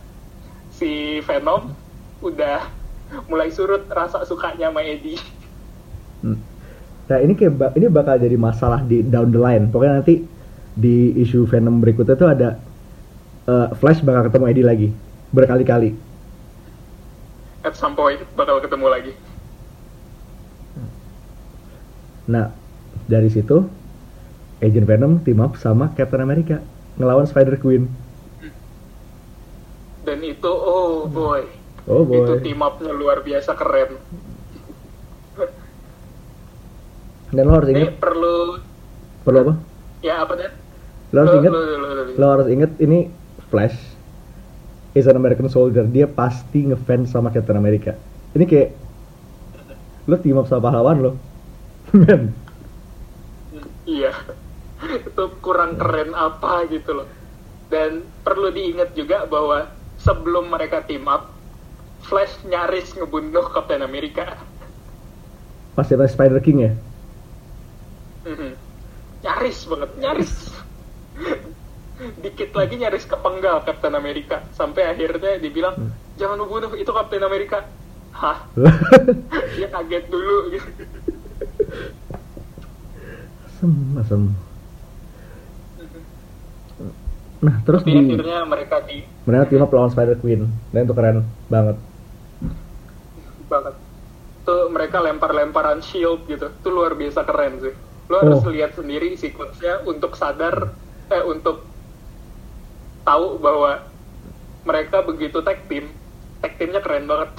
si Venom udah mulai surut rasa sukanya sama Eddie. Hmm. Nah ini kayak ini bakal jadi masalah di down the line. Pokoknya nanti di isu Venom berikutnya tuh ada eh, Flash bakal ketemu Eddie lagi berkali-kali. At some point bakal ketemu lagi. Nah dari situ Agent Venom team up sama Captain America ngelawan Spider Queen. Dan itu oh boy, Oh itu boy. team up-nya luar biasa keren. Dan lo harus Ini inget perlu perlu apa? ya apa dan? Lo harus inget lo, lo, lo, lo. lo harus inget ini Flash is an American soldier. Dia pasti ngefans sama Captain America. Ini kayak lo team up sama pahlawan lo. Men. Iya. Itu kurang keren apa gitu loh. Dan perlu diingat juga bahwa sebelum mereka team up, Flash nyaris ngebunuh Captain America. Pasti ada Spider King ya? Mhm. nyaris banget, nyaris. Dikit lagi nyaris kepenggal Captain America. Sampai akhirnya dibilang, jangan lu bunuh, itu Captain America. Hah? Dia kaget dulu gitu. asem, asem. Nah, terus Tapi di akhirnya mereka di mereka team up lawan Spider Queen. Dan itu keren banget. banget. mereka lempar-lemparan shield gitu itu luar biasa keren sih lo harus Oh. lihat sendiri sequence-nya untuk sadar eh untuk tahu bahwa mereka begitu tag team tag teamnya keren banget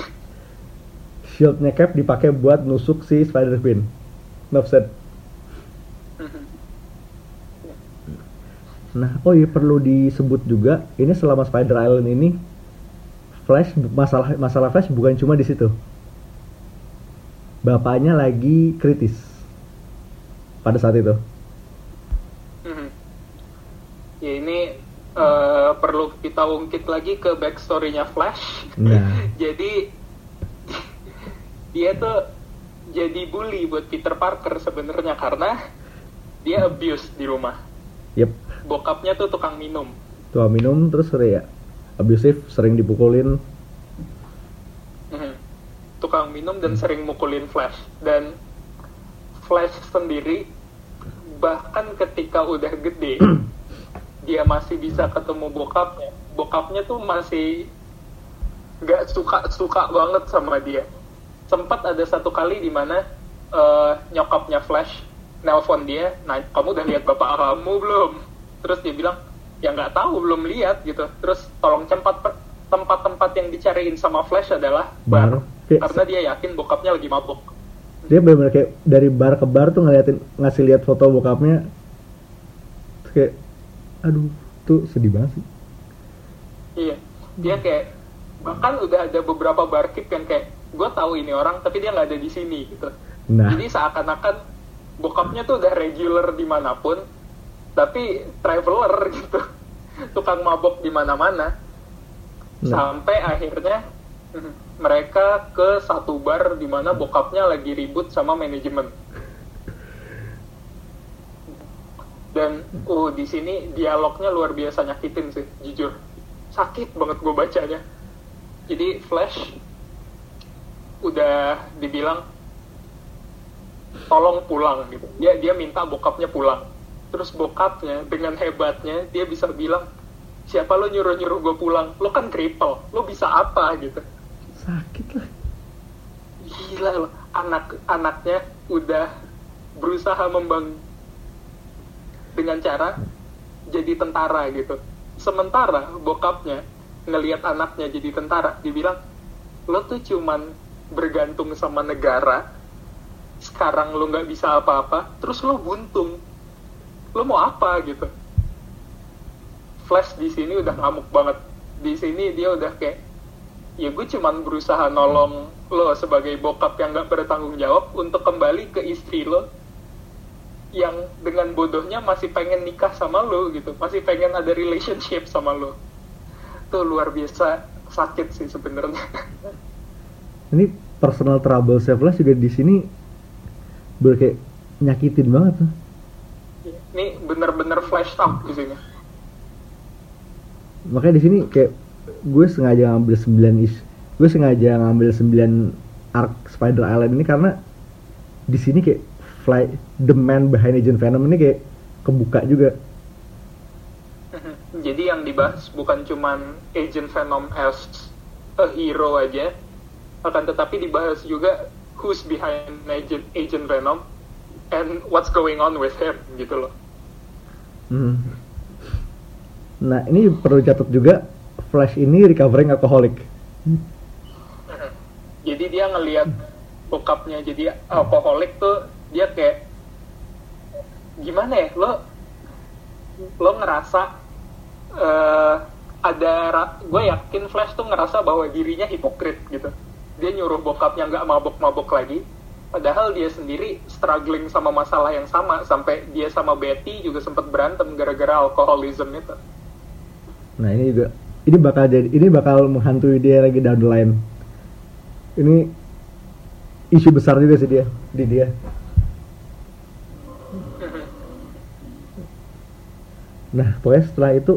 Shieldnya Cap dipakai buat nusuk si Spider Queen. Said. Nah, oh iya perlu disebut juga, ini selama Spider Island ini Flash masalah masalah Flash bukan cuma di situ. Bapaknya lagi kritis pada saat itu. Mhm. ya ini eh, perlu kita ungkit lagi ke backstory-nya Flash Nah, jadi dia tuh jadi bully buat Peter Parker sebenarnya karena dia abuse di rumah yep, bokapnya tuh tukang minum. Tua minum terus ya? Abusive, sering dipukulin. Mhm. tukang minum dan sering mukulin Flash. Dan Flash sendiri bahkan ketika udah gede dia masih bisa ketemu bokapnya. Bokapnya tuh masih nggak suka suka banget sama dia. Sempat ada satu kali di mana eh, nyokapnya Flash nelpon dia nah kamu udah lihat bapak kamu belum terus dia bilang ya nggak tahu belum lihat gitu terus tolong tempat tempat-tempat yang dicariin sama Flash adalah bar Bar. Karena dia yakin bokapnya lagi mabuk Dia benar-benar kayak dari bar ke bar tuh ngeliatin ngasih lihat foto bokapnya. Terus kayak aduh, tuh sedih banget sih. iya dia kayak bahkan udah ada beberapa barkeep yang kayak gue tahu ini orang tapi dia nggak ada di sini gitu Nah, Jadi seakan-akan bokapnya tuh udah regular di mana pun, tapi traveler gitu, tukang mabok di mana-mana. Nah. Sampai akhirnya mhm, mereka ke satu bar di mana bokapnya lagi ribut sama manajemen. Dan uh di sini dialognya luar biasa nyakitin sih, jujur. Sakit banget gue bacanya. Jadi Flash udah dibilang tolong pulang gitu. Dia dia minta bokapnya pulang. Terus bokapnya dengan hebatnya dia bisa bilang siapa lo nyuruh nyuruh gue pulang? Lo kan cripple, lo bisa apa gitu? sakit lah. Gila lo, anak anaknya udah berusaha membang dengan cara jadi tentara gitu. Sementara bokapnya ngelihat anaknya jadi tentara, dibilang lo tuh cuman bergantung sama negara sekarang lo nggak bisa apa-apa terus lo buntung lo mau apa? gitu. Flash di sini udah ngamuk banget. Di sini dia udah kayak ya gue cuman berusaha nolong lo sebagai bokap yang nggak bertanggung jawab untuk kembali ke istri lo yang dengan bodohnya masih pengen nikah sama lo gitu. Masih pengen ada relationship sama lo. Tuh luar biasa sakit sih sebenarnya. Ini personal trouble Flash juga di sini ber kayak nyakitin banget tuh. Ini bener-bener flash out di sini Makanya di sini kayak gue sengaja ngambil 9 is gue sengaja ngambil 9 arc Spider Island ini karena di sini kayak fly the man behind Agent Venom ini kayak kebuka juga. jadi yang dibahas bukan cuman Agent Venom as a hero aja akan tetapi dibahas juga who's behind Agent, Agent Venom and what's going on with him gitu loh Hmm. Nah ini perlu catat juga Flash ini recovering alcoholic. jadi dia ngelihat bokapnya jadi alkoholik tuh dia kayak gimana ya lo lo ngerasa eh ada gue yakin Flash tuh ngerasa bahwa dirinya hipokrit gitu dia nyuruh bokapnya nggak mabok-mabok lagi padahal dia sendiri struggling sama masalah yang sama sampai dia sama Betty juga sempat berantem gara-gara alkoholism itu Nah ini juga ini bakal jadi ini bakal menghantui dia lagi down the line. Ini isu besar juga sih dia di dia. Nah pokoknya setelah itu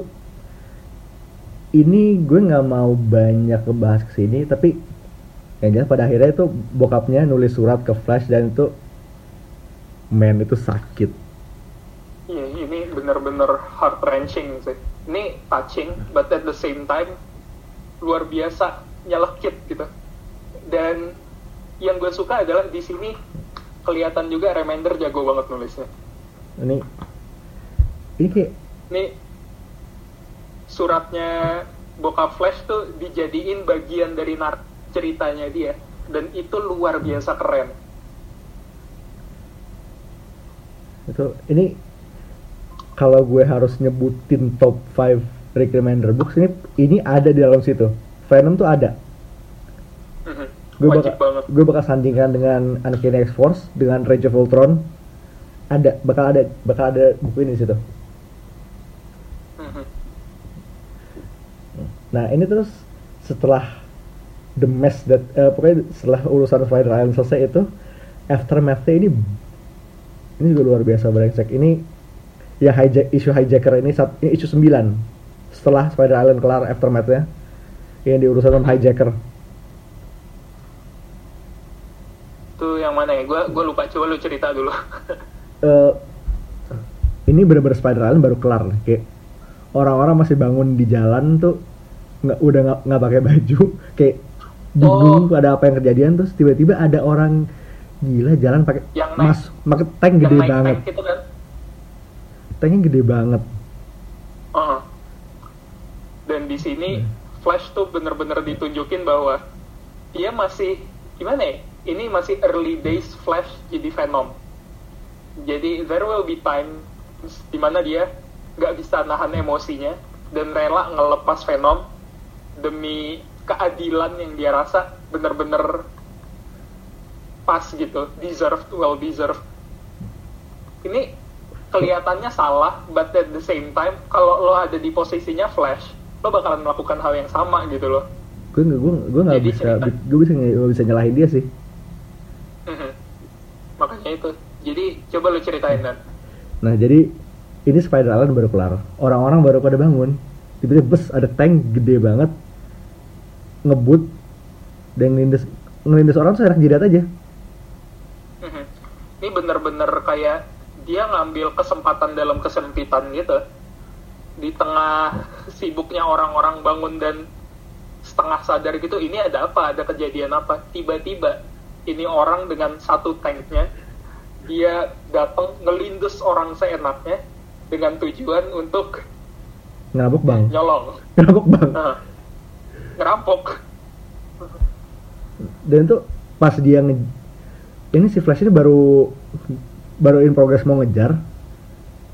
ini gue nggak mau banyak ngebahas ke sini tapi yang jelas pada akhirnya itu bokapnya nulis surat ke Flash dan itu men itu sakit Iya, ini bener-bener heart wrenching sih. Ini touching, but at the same time luar biasa nyelekit gitu. Dan yang gue suka adalah di sini kelihatan juga Remender jago banget nulisnya ini ini kayak nih suratnya bokap Flash tuh dijadiin bagian dari nar ceritanya dia dan itu luar biasa keren. Itu ini kalau gue harus nyebutin top 5 Rick Remender books ini ini ada di dalam situ. Venom tuh ada. Mhm. gue bakal banget. gue bakal sandingkan dengan Uncanny X Force dengan Rage of Ultron. Ada bakal ada bakal ada buku ini di situ. Mhm. nah ini terus setelah the mess that eh, pokoknya setelah urusan Spider Island selesai itu aftermath ini ini juga luar biasa brengsek ini ya hijack isu hijacker ini sat, ini isu 9 setelah Spider Island kelar aftermathnya. Yang di urusan hijacker. Tuh yang mana ya? Gue gue lupa. Coba lu cerita dulu. Eh ini bener-bener Spider Island baru kelar nih. kayak orang-orang masih bangun di jalan tuh nggak udah nggak nggak pakai baju kayak bingung Oh. ada apa yang kejadian terus tiba-tiba ada orang gila jalan pakai Yang mas pakai tank yang gede naik banget tank itu kan tanknya gede banget Uh-uh. dan di sini Hmm. Flash tuh bener-bener ditunjukin bahwa dia masih gimana ya ini masih early days Flash jadi Venom jadi there will be time di mana dia nggak bisa nahan emosinya dan rela ngelepas Venom demi keadilan yang dia rasa bener-bener pas gitu deserved well deserved ini kelihatannya salah but at the same time kalau lo ada di posisinya Flash lo bakalan melakukan hal yang sama gitu loh. Gue gue gue nggak bisa gue bisa nggak bisa nyalahin dia sih. Mhm. makanya itu. Jadi coba lo ceritain dan. Nah jadi ini Spider Island baru kelar. Orang-orang baru pada bangun. Tiba-tiba bus ada tank gede banget ngebut dan ngelindes ngelindes orang tuh enak jidat aja. Mhm. ini bener-bener kayak dia ngambil kesempatan dalam kesempitan gitu. Di tengah sibuknya orang-orang bangun dan setengah sadar gitu ini ada apa? Ada kejadian apa? Tiba-tiba ini orang dengan satu tanknya dia datang ngelindes orang seenaknya dengan tujuan untuk ngerampok bang. nyolong. Ngerampok bang. Nah, ngerampok. Dan itu pas dia nge ini si Flash ini baru baru in progress mau ngejar.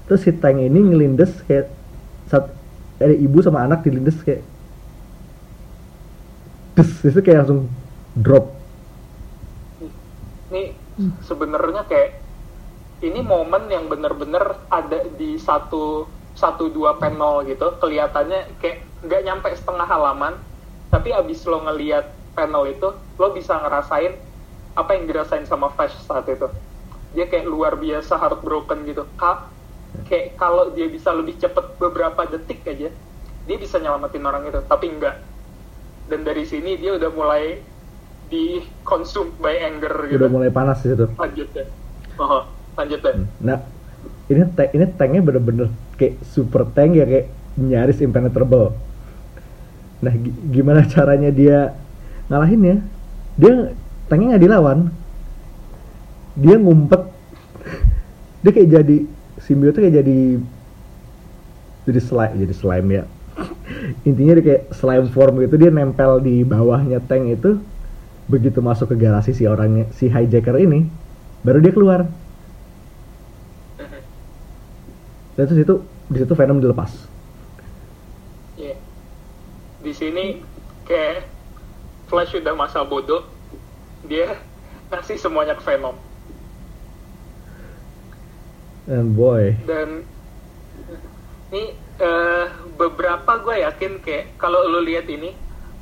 Terus si tank ini ngelindes kayak saat ada ibu sama anak dilindes kayak des. Itu kayak langsung drop. Ini sebenarnya kayak ini momen yang bener-bener ada di satu satu dua panel gitu. Kelihatannya kayak nggak nyampe setengah halaman tapi abis lo ngeliat panel itu lo bisa ngerasain apa yang dirasain sama Flash saat itu. Dia kayak luar biasa heartbroken gitu. Ka kayak kalau dia bisa lebih cepet beberapa detik aja dia bisa nyelamatin orang itu. Tapi enggak. Dan dari sini dia udah mulai di consumed by anger gitu. udah mulai panas di situ. Lanjut deh. Oh, lanjut deh. Nah ini tank ini tanknya bener-bener kayak super tank ya kayak nyaris impenetrable nah gi- gimana caranya dia ngalahinnya dia tanknya nggak dilawan. Dia ngumpet. Dia kayak jadi simbiotnya kayak jadi jadi slime jadi slime ya. Intinya dia kayak slime form gitu. Dia nempel di bawahnya tank itu. Begitu masuk ke garasi si orangnya si hijacker ini baru dia keluar. Dan terus itu di situ Venom dilepas. Di sini kayak Flash udah masa bodoh dia kasih semuanya ke Venom. And boy. Dan ini eh, beberapa gue yakin kayak kalau lo lihat ini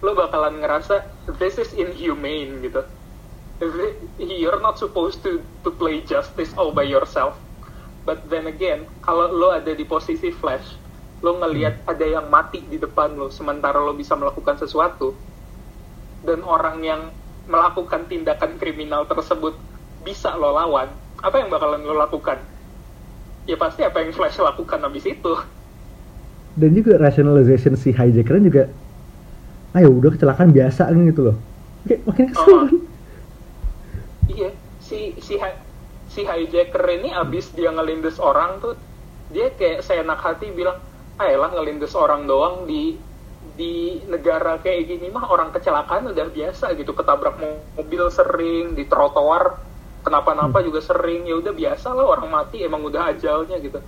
lo bakalan ngerasa this is inhumane gitu. You're not supposed to to play justice all by yourself. But then again kalau lo ada di posisi Flash lo ngelihat ada yang mati di depan lo sementara lo bisa melakukan sesuatu dan orang yang melakukan tindakan kriminal tersebut bisa lo lawan apa yang bakalan lo lakukan? Ya pasti apa yang Flash lakukan habis itu. Dan juga rationalization si hijacker juga ayo udah kecelakaan biasa kan gitu loh. Kayak makin kesel Oh. kan? Iya si si si hijacker ini abis dia ngelindes orang tuh dia kayak seenak hati bilang ayolah ngelindes orang doang di di negara kayak gini mah orang kecelakaan udah biasa gitu. Ketabrak mo- mobil sering di trotoar kenapa-napa juga sering. Ya udah biasa lah orang mati emang udah ajalnya gitu.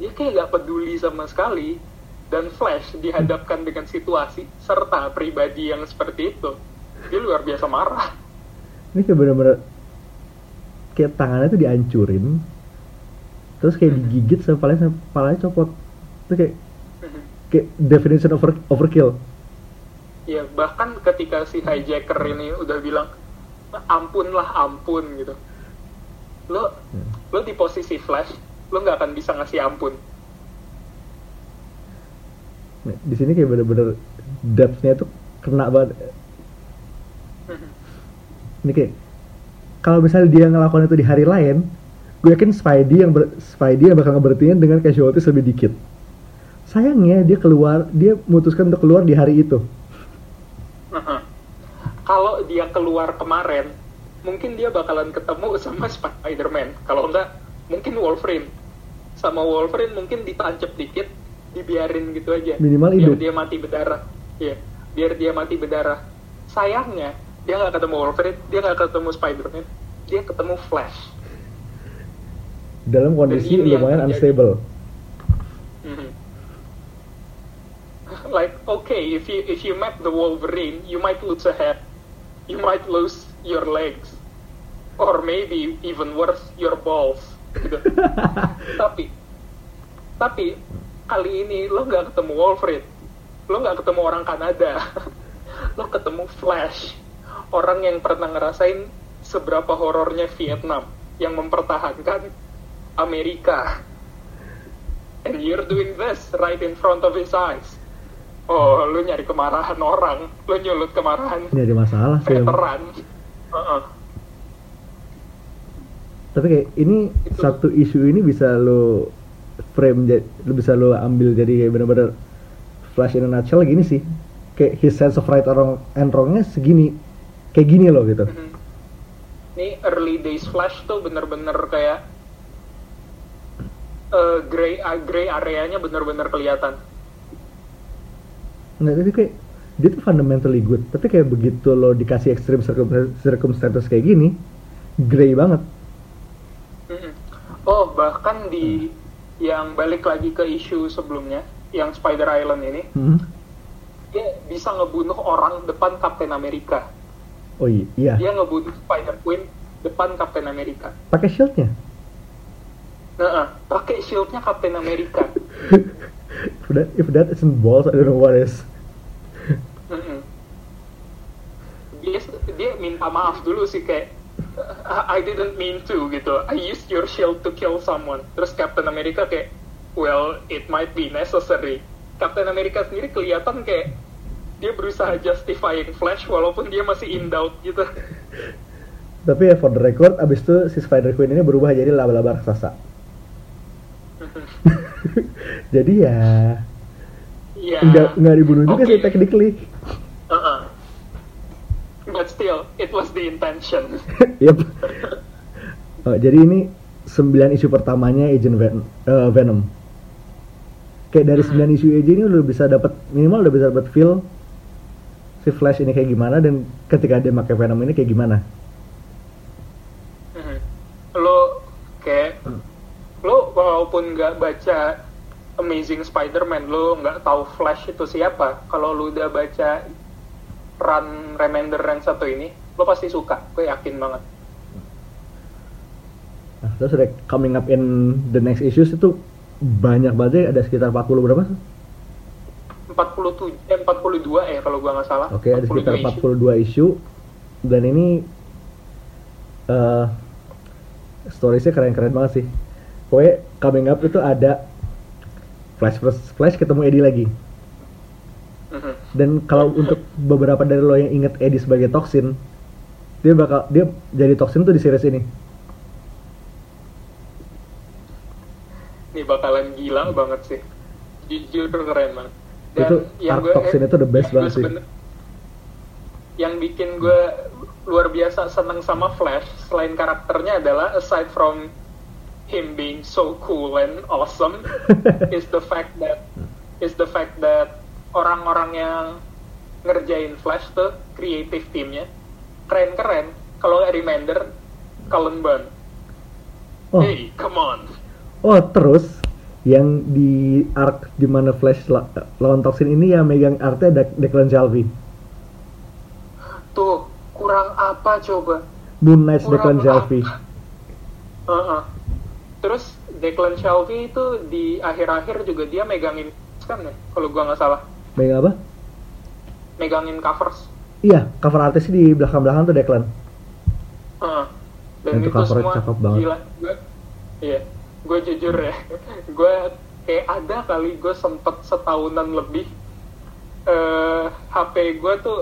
Dia kayak gak peduli sama sekali. Dan Flash dihadapkan dengan situasi serta pribadi yang seperti itu dia luar biasa marah. Ini kayak bener-bener kayak tangannya tuh dihancurin terus kayak digigit sampai palanya palanya copot. Itu kayak definition over overkill. Ya bahkan ketika si hijacker ini udah bilang ampun lah ampun gitu. Lo Hmm. lo di posisi Flash lo nggak akan bisa ngasih ampun. Nah, di sini kayak bener-bener depth-nya tuh kena banget. Ini kayak kalau misalnya dia ngelakuin itu di hari lain gue yakin Spidey yang ber, Spidey yang bakal ngeberhentiin dengan casualties lebih dikit sayangnya dia keluar dia memutuskan untuk keluar di hari itu. Kalau dia keluar kemarin mungkin dia bakalan ketemu sama Spider-Man. Kalau enggak mungkin Wolverine. Sama Wolverine mungkin ditancap dikit dibiarin gitu aja. Minimal biar hidup. dia mati berdarah. Iya, biar dia mati berdarah. Sayangnya dia nggak ketemu Wolverine dia nggak ketemu Spider-Man dia ketemu Flash. Dalam kondisi lumayan unstable like okay if you if you met the Wolverine you might lose a head. You might lose your legs. Or maybe even worse your balls. Gitu. tapi tapi kali ini lo nggak ketemu Wolverine. Lo nggak ketemu orang Kanada. Lo ketemu Flash. Orang yang pernah ngerasain seberapa horornya Vietnam. Yang mempertahankan Amerika. And you're doing this right in front of his eyes oh lu nyari kemarahan orang. Lu nyulut kemarahan ini ada masalah sih veteran. Heeh. tapi kayak ini Itu- satu isu ini bisa lo frame jadi lo bisa lo ambil jadi kayak bener-bener flash in a nutshell gini sih. Kayak his sense of right or wrong and wrongnya segini. Kayak gini loh gitu. Mhm. Ini early days Flash tuh bener-bener kayak eh, gray ah, gray areanya bener-bener kelihatan. Nggak tapi kayak dia tuh fundamentally good tapi kayak begitu lo dikasih circum- circumstances kayak gini gray banget. Oh bahkan di yang balik lagi ke isu sebelumnya, yang Spider Island ini, Hmm. dia bisa ngebunuh orang depan Captain America. oh iya iya Dia ngebunuh Spider Queen depan Captain America. pakai shieldnya Nah, pakai shieldnya Captain America. if that, if that isn't balls I don't know what is. Dia dia minta maaf dulu sih kayak I didn't mean to gitu. I used your shield to kill someone. Terus Captain America kayak well it might be necessary. Captain America sendiri kelihatan kayak dia berusaha justifying Flash walaupun dia masih in doubt gitu. Tapi ya for the record abis itu si Spider Queen ini berubah jadi laba-laba raksasa jadi ya Iya. nggak nggak dibunuh juga Oke. sih technically Uh-uh. But still, it was the intention. yep Oh, jadi ini 9 isu pertamanya Agent Ven- eh, Venom kayak dari 9 isu aja ini udah bisa dapat minimal udah bisa dapat feel si Flash ini kayak gimana dan ketika dia pakai Venom ini kayak gimana Mhm. Lo kayak lo walaupun nggak baca Amazing Spider-Man, lo nggak tahu Flash itu siapa. Kalau lo udah baca Run Remender yang satu ini, lo pasti suka. Gue yakin banget. nah, terus udah coming up in the next issues itu banyak banget ya, ada sekitar 40 berapa 47, eh, 42 ya kalau gua nggak salah. Oke, ada sekitar 42 42 issue. isu dan ini eh storiesnya keren-keren banget sih. Pokoknya coming up itu ada Flash versus Flash ketemu Eddie lagi. Mhm. Dan kalau untuk beberapa dari lo yang inget Eddie sebagai Toxin, dia bakal dia jadi Toxin tuh di series ini. Ini bakalan gila banget sih. Jujur keren banget. Itu arc Toxin itu the best yang gue banget sih. Yang bikin gue luar biasa seneng sama Flash selain karakternya adalah aside from him being so cool and awesome is the fact that is the fact that orang-orang yang ngerjain Flash tuh creative teamnya keren-keren kalau nggak Remender Cullen Bunn Oh, hey come on oh terus yang di arc di mana Flash la- lawan Toxin ini yang megang artnya De- Declan Shalvey. tuh kurang apa coba Moon Knight Declan Shalvey. apa? Heeh. Terus Declan Shalvey itu di akhir-akhir juga dia megangin kan ya, kalau gua nggak salah, Megang apa? megangin covers. Iya, cover artisnya di belakang-belakang tuh Declan. Heeh. Dan Itu itu, covernya semua cakep banget. gila. Gua, iya, gue jujur ya, gue kayak ada kali gue sempet setahunan lebih eh HP gue tuh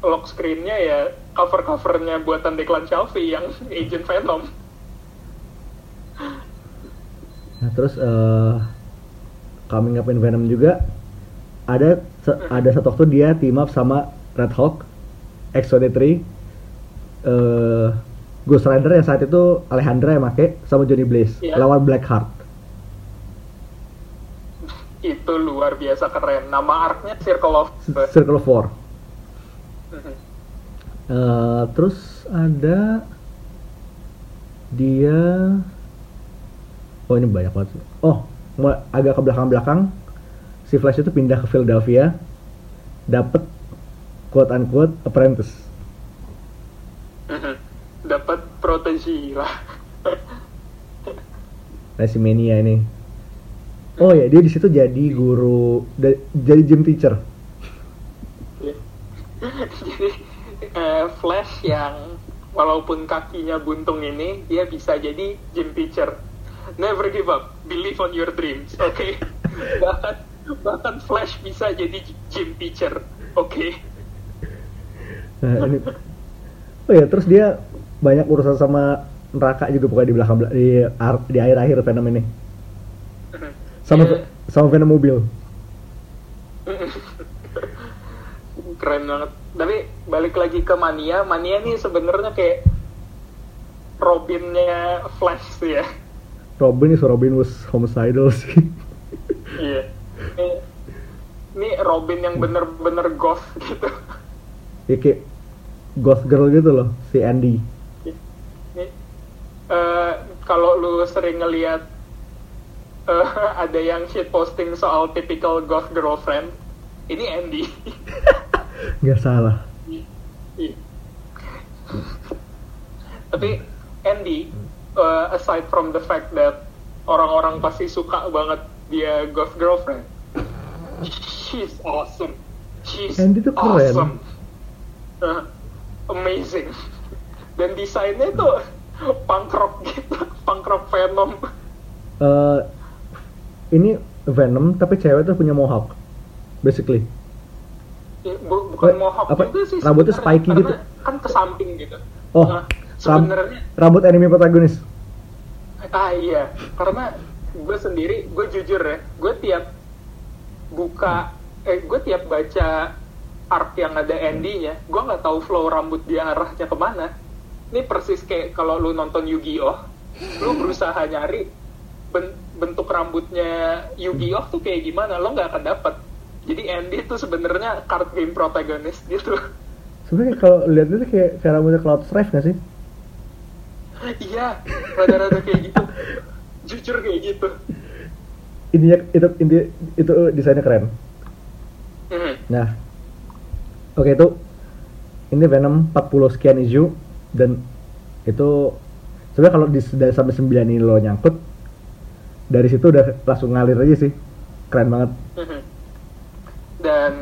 lock screennya ya cover-covernya buatan Declan Shalvey yang Agent Venom. Nah, terus eh coming up in Venom juga ada ada satu waktu dia team up sama Red Hulk, X-23, eh Ghost Rider yang saat itu Alejandra yang make sama Johnny Blaze Iya. lawan Blackheart. itu luar biasa keren. Nama arc-nya Circle of Circle of Four. Mhm. Eh, terus ada dia oh ini banyak banget. Oh agak ke belakang-belakang si Flash itu pindah ke Philadelphia. Dapet quote unquote apprentice. Mhm. Dapat protegi lah. nah si Mania ini. Oh ya dia di situ jadi guru jadi gym teacher. Jadi eh, Flash yang walaupun kakinya buntung ini dia bisa jadi gym teacher. Never give up. Believe on your dreams. Oke. bahkan bahkan Flash bisa jadi gym teacher. Oke. nah, ini oh ya terus dia banyak urusan sama neraka juga pokoknya di belakang di di akhir-akhir Venom ini sama Iya. sama Venom mobil Keren banget. Tapi balik lagi ke Mania. Mania ini sebenarnya kayak Robinnya Flash sih ya. Robin is Robin was homicidal sih Iya. Ini, ini Robin yang bener-bener goth gitu. ya kayak goth girl gitu loh si Andy Ini, eh, kalau lu sering ngeliat eh, ada yang shit posting soal typical goth girlfriend, ini Andy. nggak salah Iya. Tapi Andy, eh, aside from the fact that orang-orang pasti suka banget dia goth girlfriend, she's awesome. She's Andy tuh keren. awesome. Eh, amazing. Dan desainnya tuh punk rock gitu, punk rock Venom. Eh, ini Venom tapi cewek tuh punya mohawk basically Ya, bu- bukan Eh, mohawk apa, juga sih rambutnya spiky gitu? kan ke samping gitu Oh, Nah, sebenarnya rambut anime protagonis. Ah iya. Karena gue sendiri gue jujur ya gue tiap buka eh gue tiap baca art yang ada Andy-nya gue nggak tahu flow rambut dia arahnya ke mana. Ini persis kayak kalau lu nonton Yu-Gi-Oh lu berusaha nyari ben- bentuk rambutnya Yu-Gi-Oh tuh kayak gimana lo nggak akan dapat jadi Andy tuh sebenarnya card game protagonis gitu. Sebenarnya kalau lihat itu kayak kayak rambutnya Cloud Strife nggak sih iya rada-rada kayak gitu jujur kayak gitu intinya itu inti itu desainnya keren Mhm. Nah, oke itu ini Venom 40 sekian isu dan itu sebenarnya kalau di dari sampai 9 ini lo nyangkut dari situ udah langsung ngalir aja sih keren banget Mhm. Dan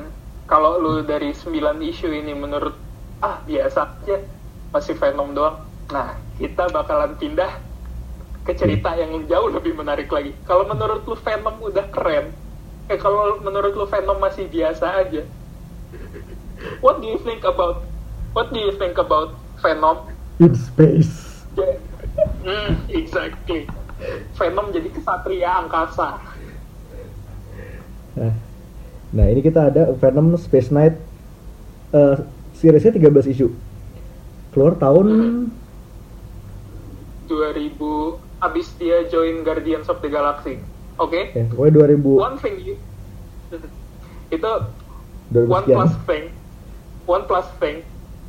kalau lu dari 9 isu ini menurut ah biasa aja masih Venom doang. Nah, kita bakalan pindah ke cerita yang jauh lebih menarik lagi. Kalau menurut lu Venom udah keren, eh kalau menurut lu Venom masih biasa aja. What do you think about What do you think about Venom? in space Ya, Hmm, exactly. Venom jadi kesatria angkasa. nah, nah ini kita ada Venom Space Knight eh seriesnya 13 isu keluar tahun 2000 abis dia join Guardians of the Galaxy. Oke? ya pokoknya 2000 One thing you itu 2000 one sekian plus thing, one plus thing.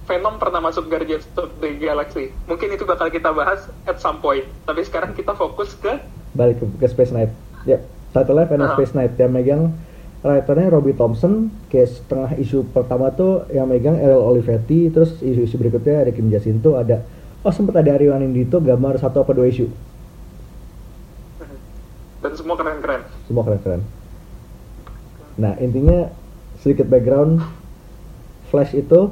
Venom pernah masuk Guardians of the Galaxy. Mungkin itu bakal kita bahas at some point. Tapi sekarang kita fokus ke balik ke, ke Space Knight ya title Venom Ah. Space Knight yang megang writernya Robbie Thompson kayak setengah isu pertama tuh yang megang Errol Olivetti terus isu-isu berikutnya ada Kim Jacinto ada oh sempat ada Aryo Anindito gambar satu apa dua isu dan semua keren-keren. semua keren-keren nah intinya sedikit background Flash itu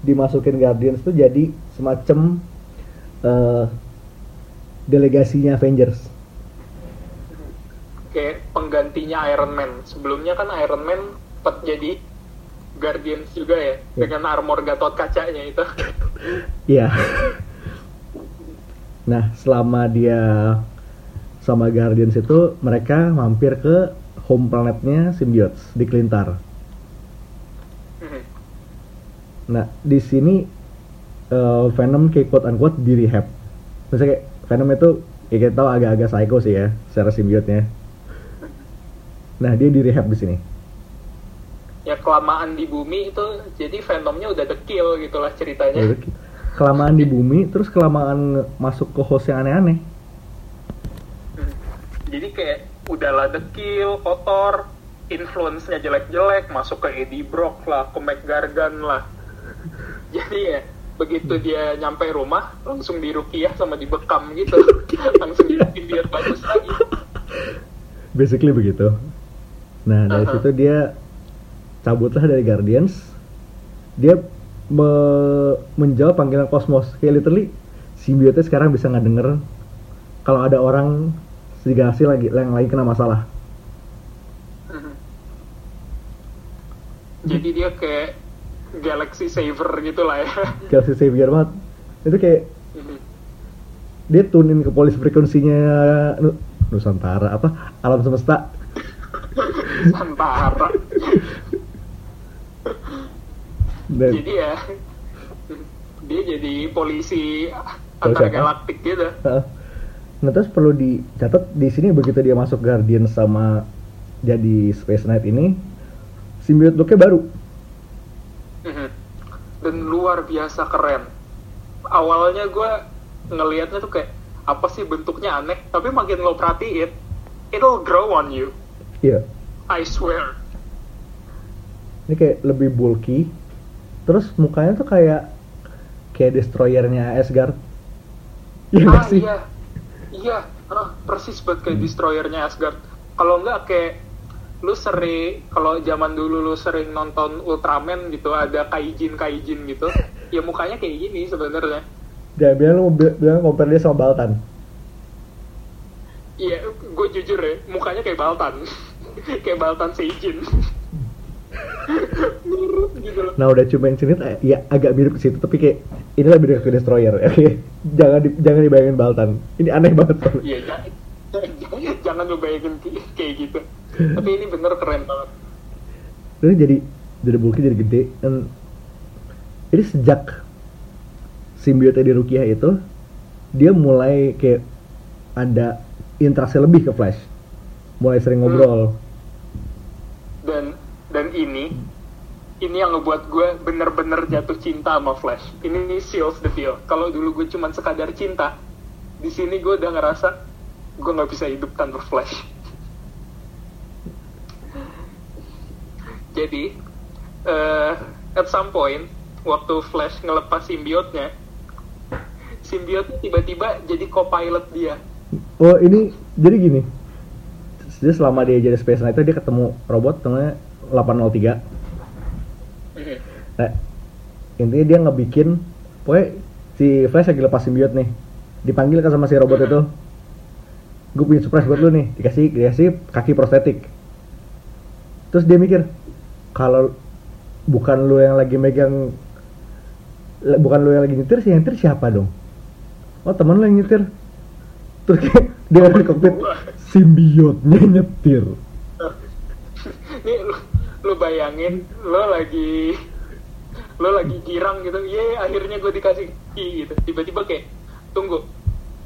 dimasukin Guardians tuh jadi semacam eh, delegasinya Avengers Kayak penggantinya Iron Man. Sebelumnya kan Iron Man sempat jadi Guardians juga ya, Ya. dengan armor gatot kacanya itu. Iya. Nah, selama dia sama Guardians itu mereka mampir ke home planetnya Symbiotes di Kelintar. Mhm. Nah, di sini eh, Venom kayak quote unquote di rehab. Maksudnya kayak Venom itu ya kita tahu agak-agak psycho sih ya secara simbiotnya. Nah, dia di rehab di sini. ya kelamaan di bumi itu jadi Venomnya udah dekil gitulah ceritanya. Kelamaan di bumi, terus kelamaan masuk ke host yang aneh-aneh. Hmm. Jadi kayak udahlah dekil, kotor, influence-nya jelek-jelek, masuk ke Eddie Brock lah, ke Mac Gargan lah. Jadi ya, begitu dia nyampe rumah, langsung dirukiah sama dibekam gitu. langsung dibikin biar bagus lagi. basically begitu nah dari Aha. situ dia cabutlah dari Guardians dia me- menjawab panggilan kosmos kayak literally simbiotnya sekarang bisa nggak denger kalau ada orang galaksi lagi yang lagi kena masalah Mhm. Jadi dia kayak Galaxy Saver gitu lah ya. galaxy savior banget itu kayak Mhm. dia tunin ke polis frekuensinya Nu- Nusantara apa alam semesta Nusantara. Dan Jadi ya, dia jadi polisi antar galaktik gitu. Nah terus perlu dicatat di sini begitu dia masuk Guardian sama jadi Space Knight ini simbiot looknya baru. Mhm. Dan luar biasa keren. Awalnya gue ngelihatnya tuh kayak apa sih bentuknya aneh, tapi makin lo perhatiin, it'll grow on you. Iya. I swear. Ini kayak lebih bulky. Terus mukanya tuh kayak kayak destroyernya Asgard. Iya ah sih? iya, iya, ah, persis banget kayak destroyernya Asgard. Kalau nggak kayak lu sering kalau zaman dulu lu sering nonton Ultraman gitu ada kaijin kaijin gitu ya mukanya kayak gini sebenarnya Jangan bilang lu bilang compare dia sama Baltan. iya gue jujur ya mukanya kayak Baltan kayak Baltan Seijin mirip gitu loh Nah udah cuma yang sini eh, ya agak mirip ke situ tapi kayak ini lebih dekat ke destroyer. Oke. jangan di, jangan dibayangin Baltan. Ini aneh banget. iya jangan, jangan lu bayangin kayak- gitu tapi ini bener keren banget Terus jadi dari bulky jadi gede dan ini sejak simbiotnya di Rukiah itu dia mulai kayak ada interaksi lebih ke Flash mulai sering Hmm. ngobrol dan dan ini yang ngebuat gue bener-bener jatuh cinta sama Flash. Ini seals the deal. Kalau dulu gue cuman sekadar cinta di sini gue udah ngerasa gue nggak bisa hidup tanpa Flash. Jadi eh at some point waktu Flash ngelepas simbiotnya simbiotnya tiba-tiba jadi co-pilot dia. Oh ini jadi gini. Jadi selama dia jadi Space Knight dia ketemu robot namanya 803 nah intinya dia ngebikin pokoknya si Flash lagi lepas simbiot nih. Dipanggil kan sama si robot itu. Gue punya surprise buat lu nih dikasih dikasih kaki prostetik. Terus dia mikir kalau bukan lu yang lagi megang bukan lu yang lagi nyetir sih yang nyetir siapa dong? Oh teman lu yang nyetir. Terus kayak dia di kokpit simbiotnya nyetir. Nih lu, bayangin lo lagi lo lagi girang gitu. Ye akhirnya gue dikasih key gitu. Tiba-tiba kayak tunggu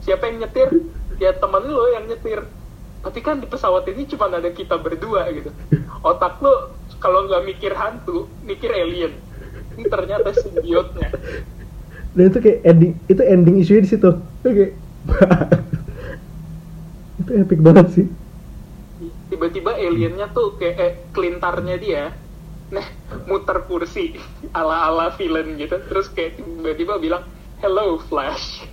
siapa yang nyetir? Ya temen lo yang nyetir. Tapi kan di pesawat ini cuma ada kita berdua gitu. Otak lo kalau nggak mikir hantu mikir alien. Ini ternyata simbiotnya. Dan itu kayak ending itu ending isunya di situ. Itu kayak itu epic banget sih tiba-tiba aliennya tuh kayak eh, kelintarnya dia nah muter kursi ala-ala villain gitu. Terus kayak tiba-tiba bilang hello Flash.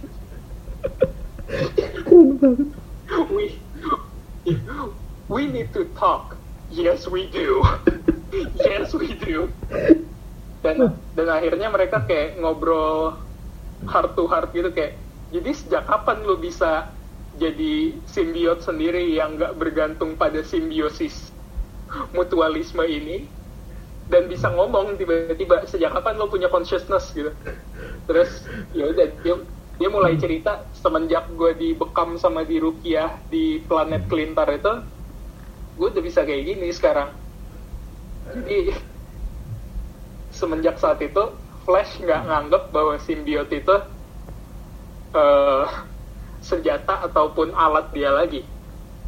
We we need to talk. Yes we do. Yes we do. Dan dan akhirnya mereka kayak ngobrol heart to heart gitu kayak jadi sejak kapan lu bisa jadi simbiot sendiri yang nggak bergantung pada simbiosis mutualisme ini dan bisa ngomong tiba-tiba sejak kapan lo punya consciousness? gitu. Terus ya udah dia, dia mulai cerita semenjak gue dibekam sama di Rukiah di planet Kelintar itu gue udah bisa kayak gini sekarang. Jadi semenjak saat itu Flash nggak nganggep bahwa simbiot itu uh, senjata ataupun alat dia lagi.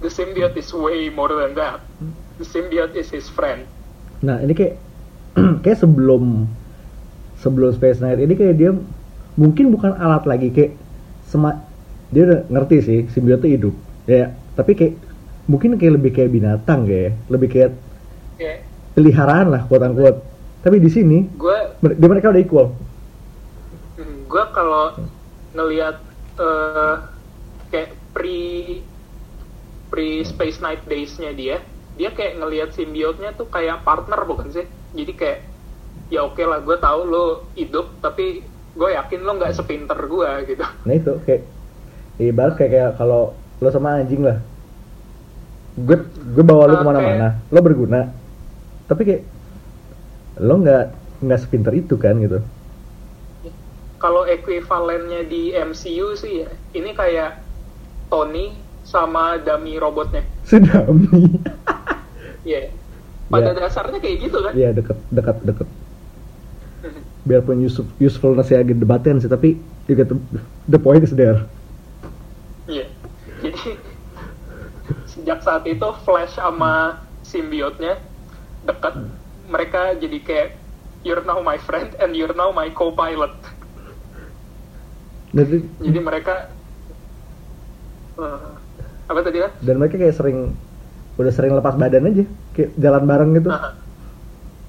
The symbiote is way more than that. The symbiote is his friend. Nah ini kayak kayak sebelum sebelum Space Knight ini kayak dia mungkin bukan alat lagi kayak sema dia udah ngerti sih simbiot itu hidup. Ya tapi kayak mungkin kayak lebih kayak binatang kayak lebih kayak yeah. peliharaan lah quote unquote tapi di sini gue di mereka udah equal. Gue kalau ngelihat uh, kayak pre pre Space Knight Days-nya dia dia kayak ngelihat simbiotnya tuh kayak partner bukan sih? Jadi kayak ya oke lah gue tahu lo hidup tapi gue yakin lo nggak sepinter gue gitu. Nah itu kayak ibarat kayak, kayak kalau lo sama anjing lah. Gue gue bawa lo Oke. ke mana-mana lo berguna. Tapi kayak lo nggak nggak sepinter itu kan gitu. Kalau ekuivalennya di MCU sih ya ini kayak Tony sama dummy robotnya sudah mi Iya. pada Ya. dasarnya kayak gitu kan Iya deket dekat deket biarpun usef, usefulnessnya agak debatin sih tapi you get the, the point is there Iya. Jadi sejak saat itu Flash sama simbiotnya dekat, mereka jadi kayak you're now my friend and you're now my co-pilot. dan, Jadi mereka eh, apa tadi kan? dan mereka kayak sering udah sering lepas badan aja kayak jalan bareng gitu. Nah,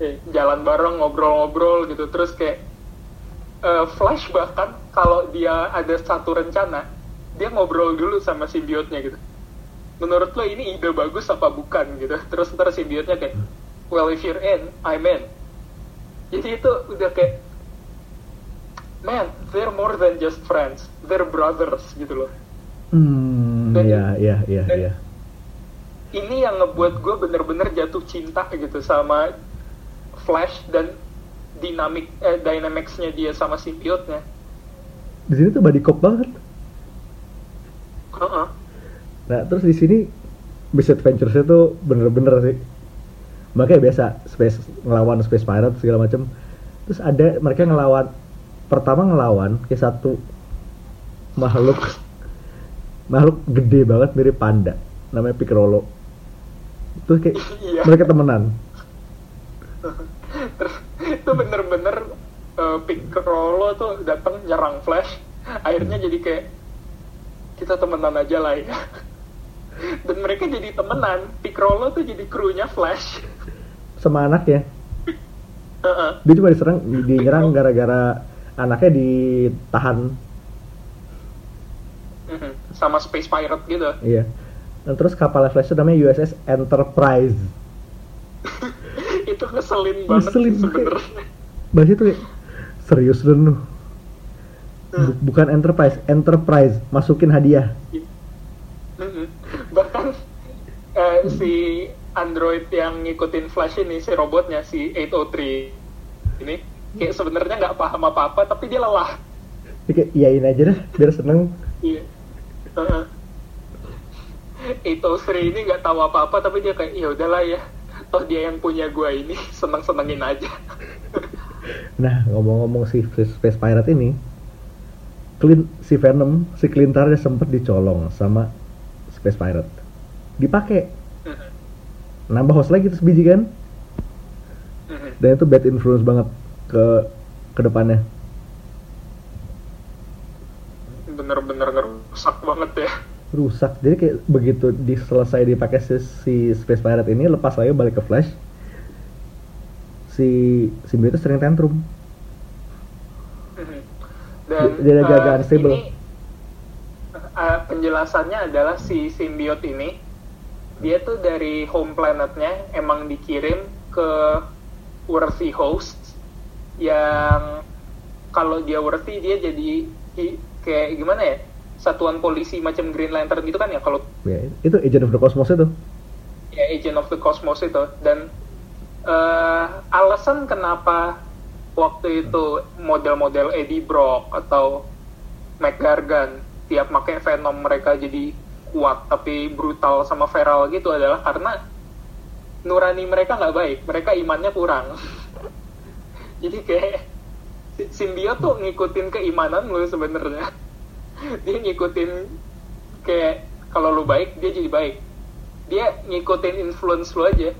eh, jalan bareng ngobrol-ngobrol gitu. Terus kayak eh, Flash bahkan kalau dia ada satu rencana dia ngobrol dulu sama simbiotnya gitu. Menurut lo ini ide bagus apa bukan gitu? Terus ntar simbiotnya kayak well if you're in I'm in. Jadi itu udah kayak man they're more than just friends. They're brothers gitu loh. Hmm Dan- iya iya iya dan- iya ini yang ngebuat gue bener-bener jatuh cinta gitu sama Flash dan dinamik eh, dynamicsnya dia sama simbiotnya. di sini tuh body cop banget Heeh. Nah, terus di sini Beast Adventures tuh bener-bener sih. Makanya biasa space ngelawan space pirate segala macam. Terus ada mereka ngelawan pertama ngelawan kayak satu makhluk makhluk gede banget mirip panda namanya Piccolo. Terus kayak Iya. mereka temenan. Terus itu bener-bener eh, Piccolo tuh datang nyerang Flash. Akhirnya jadi kayak kita temenan aja lah ya. Dan mereka jadi temenan. Piccolo tuh jadi krunya Flash. sama anaknya. Heeh. Dia cuma diserang, di- dinyerang gara-gara anaknya ditahan. Sama Space Pirate gitu. Iya. Dan terus kapal Flash itu namanya USS Enterprise. itu ngeselin banget Ngeselin sebenarnya. bahasa itu kayak serius dan lu Bu- bukan enterprise enterprise masukin hadiah Mhm. bahkan eh, si android yang ngikutin Flash ini si robotnya si 803 ini kayak sebenarnya nggak paham apa apa tapi dia lelah kayak iyain aja dah biar seneng iya Heeh. 803 ini nggak tahu apa apa tapi dia kayak ya udahlah ya toh dia yang punya gua ini seneng senengin aja Nah, ngomong-ngomong si Space Pirate ini, Clint, si Venom, si Clintar dia sempet dicolong sama Space Pirate. Dipakai. Mhm. Nambah host lagi terus biji kan? Dan itu bad influence banget ke ke depannya. bener-bener ngerusak banget ya Rusak. Jadi kayak begitu di selesai dipakai si, si Space Pirate ini lepas lagi balik ke Flash. Si Symbiote sering tantrum. Mhm. dan Dia eh, agak unstable. ini eh, penjelasannya adalah si symbiote ini dia tuh dari home planetnya emang dikirim ke worthy host yang kalau dia worthy dia jadi kayak gimana ya satuan polisi macam Green Lantern gitu kan ya kalau Ya, itu Agent of the Cosmos itu. ya Agent of the Cosmos itu. Dan eh, alasan kenapa waktu itu model-model Eddie Brock atau McGargan tiap pakai Venom mereka jadi kuat tapi brutal sama feral gitu adalah karena nurani mereka nggak baik. Mereka imannya kurang. Jadi kayak si- simbiot tuh ngikutin keimanan lu sebenarnya dia ngikutin kayak kalau lu baik dia jadi baik dia ngikutin influence lu aja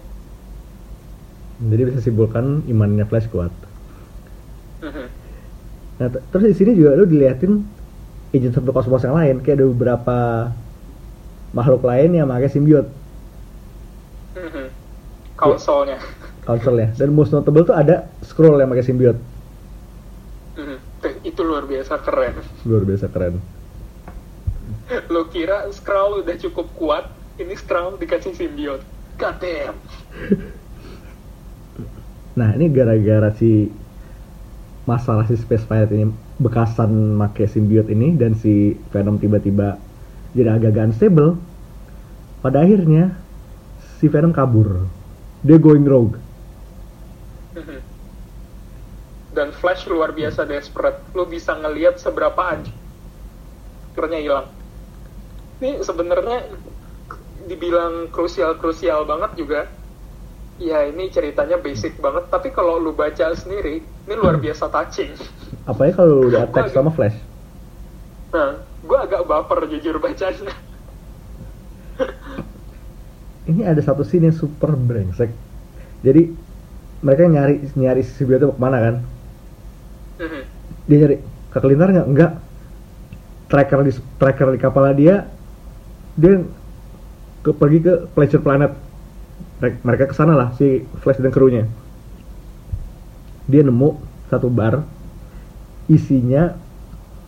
Jadi bisa simpulkan imannya Flash kuat. Mhm. Nah, t- terus di sini juga lu diliatin Agent of the Cosmos yang lain, kayak ada beberapa makhluk lain yang pakai simbiot Mhm. Council-nya. konsolnya. Dan most notable tuh ada Scroll yang pakai simbiot. Mhm. Itu luar biasa keren. Luar biasa keren. Lo kira Skrull udah cukup kuat, ini Skrull dikasih simbiot. God damn. Nah, ini gara-gara si masalah si Space Pirate ini bekasan pakai simbiot ini dan si Venom tiba-tiba jadi agak-agak unstable. Pada akhirnya si Venom kabur. Dia going rogue. Dan Flash luar biasa desperate. Lo bisa ngelihat seberapa akhirnya hilang. Ini sebenarnya dibilang krusial-krusial banget juga. Ya ini ceritanya basic banget. Tapi kalau lu baca sendiri, ini luar biasa touching. Apalagi kalau udah attack sama Flash. Nah, gue agak baper jujur bacanya. ini ada satu scene yang super brengsek. Jadi mereka nyari nyari si Symbiote mau ke mana kan? Dia nyari ke kelintar nggak? Enggak. Tracker di tracker di kapalnya dia dia ke pergi ke Pleasure Planet. Mereka- ke sana lah si Flash dan krunya. Dia nemu satu bar isinya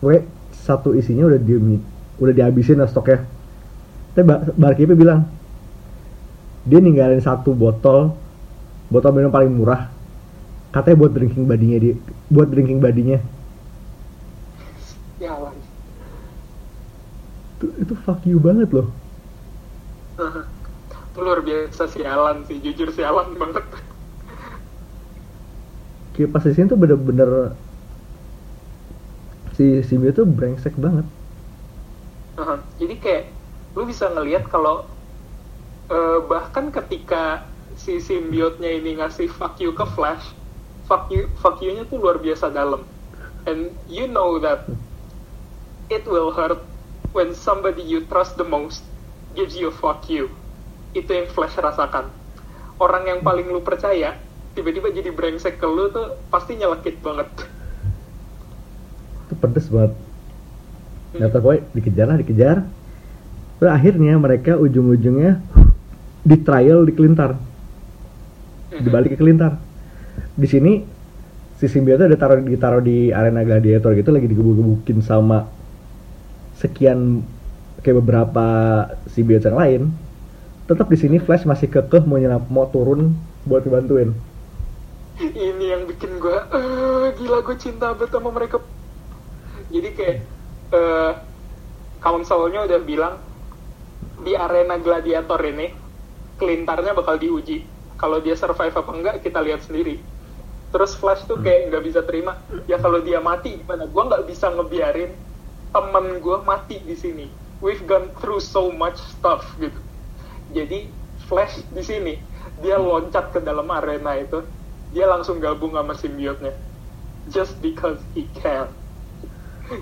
we satu isinya udah di udah dihabisin lah stoknya. Tapi bar, barkeepnya bilang dia ninggalin satu botol botol minum paling murah katanya buat drinking badinya dia buat drinking badinya Ya awan. Itu, itu fuck you banget loh Itu luar biasa sialan sih, jujur sialan banget. kayak pas di sini tuh bener-bener si si Mio tuh brengsek banget Aha. Jadi kayak lu bisa ngelihat kalau eh, bahkan ketika si simbiotnya ini ngasih fuck you ke Flash, fuck you fuck you-nya tuh luar biasa dalam. And you know that it will hurt when somebody you trust the most gives you a fuck you. Itu yang Flash rasakan. Orang yang paling lu percaya tiba-tiba jadi brengsek ke lu tuh pasti nyelekit banget. itu pedes banget nggak tahu pokoknya dikejar lah dikejar terus akhirnya mereka ujung-ujungnya di trial di kelintar dibalik ke kelintar di sini si simbiote udah taruh ditaruh di arena gladiator gitu lagi digebuk-gebukin sama sekian kayak beberapa simbiote yang lain tetap di sini Flash masih kekeh mau nyelap, mau turun buat dibantuin ini yang bikin gue eh gila gue cinta banget sama mereka. Jadi kayak eh councilnya udah bilang di arena gladiator ini kelintarnya bakal diuji. Kalau dia survive apa enggak kita lihat sendiri. Terus Flash tuh kayak nggak bisa terima ya kalau dia mati gimana? Gue nggak bisa ngebiarin temen gue mati di sini. We've gone through so much stuff gitu. Jadi Flash di sini. Dia loncat ke dalam arena itu. Dia langsung gabung sama simbiotnya. Just because he can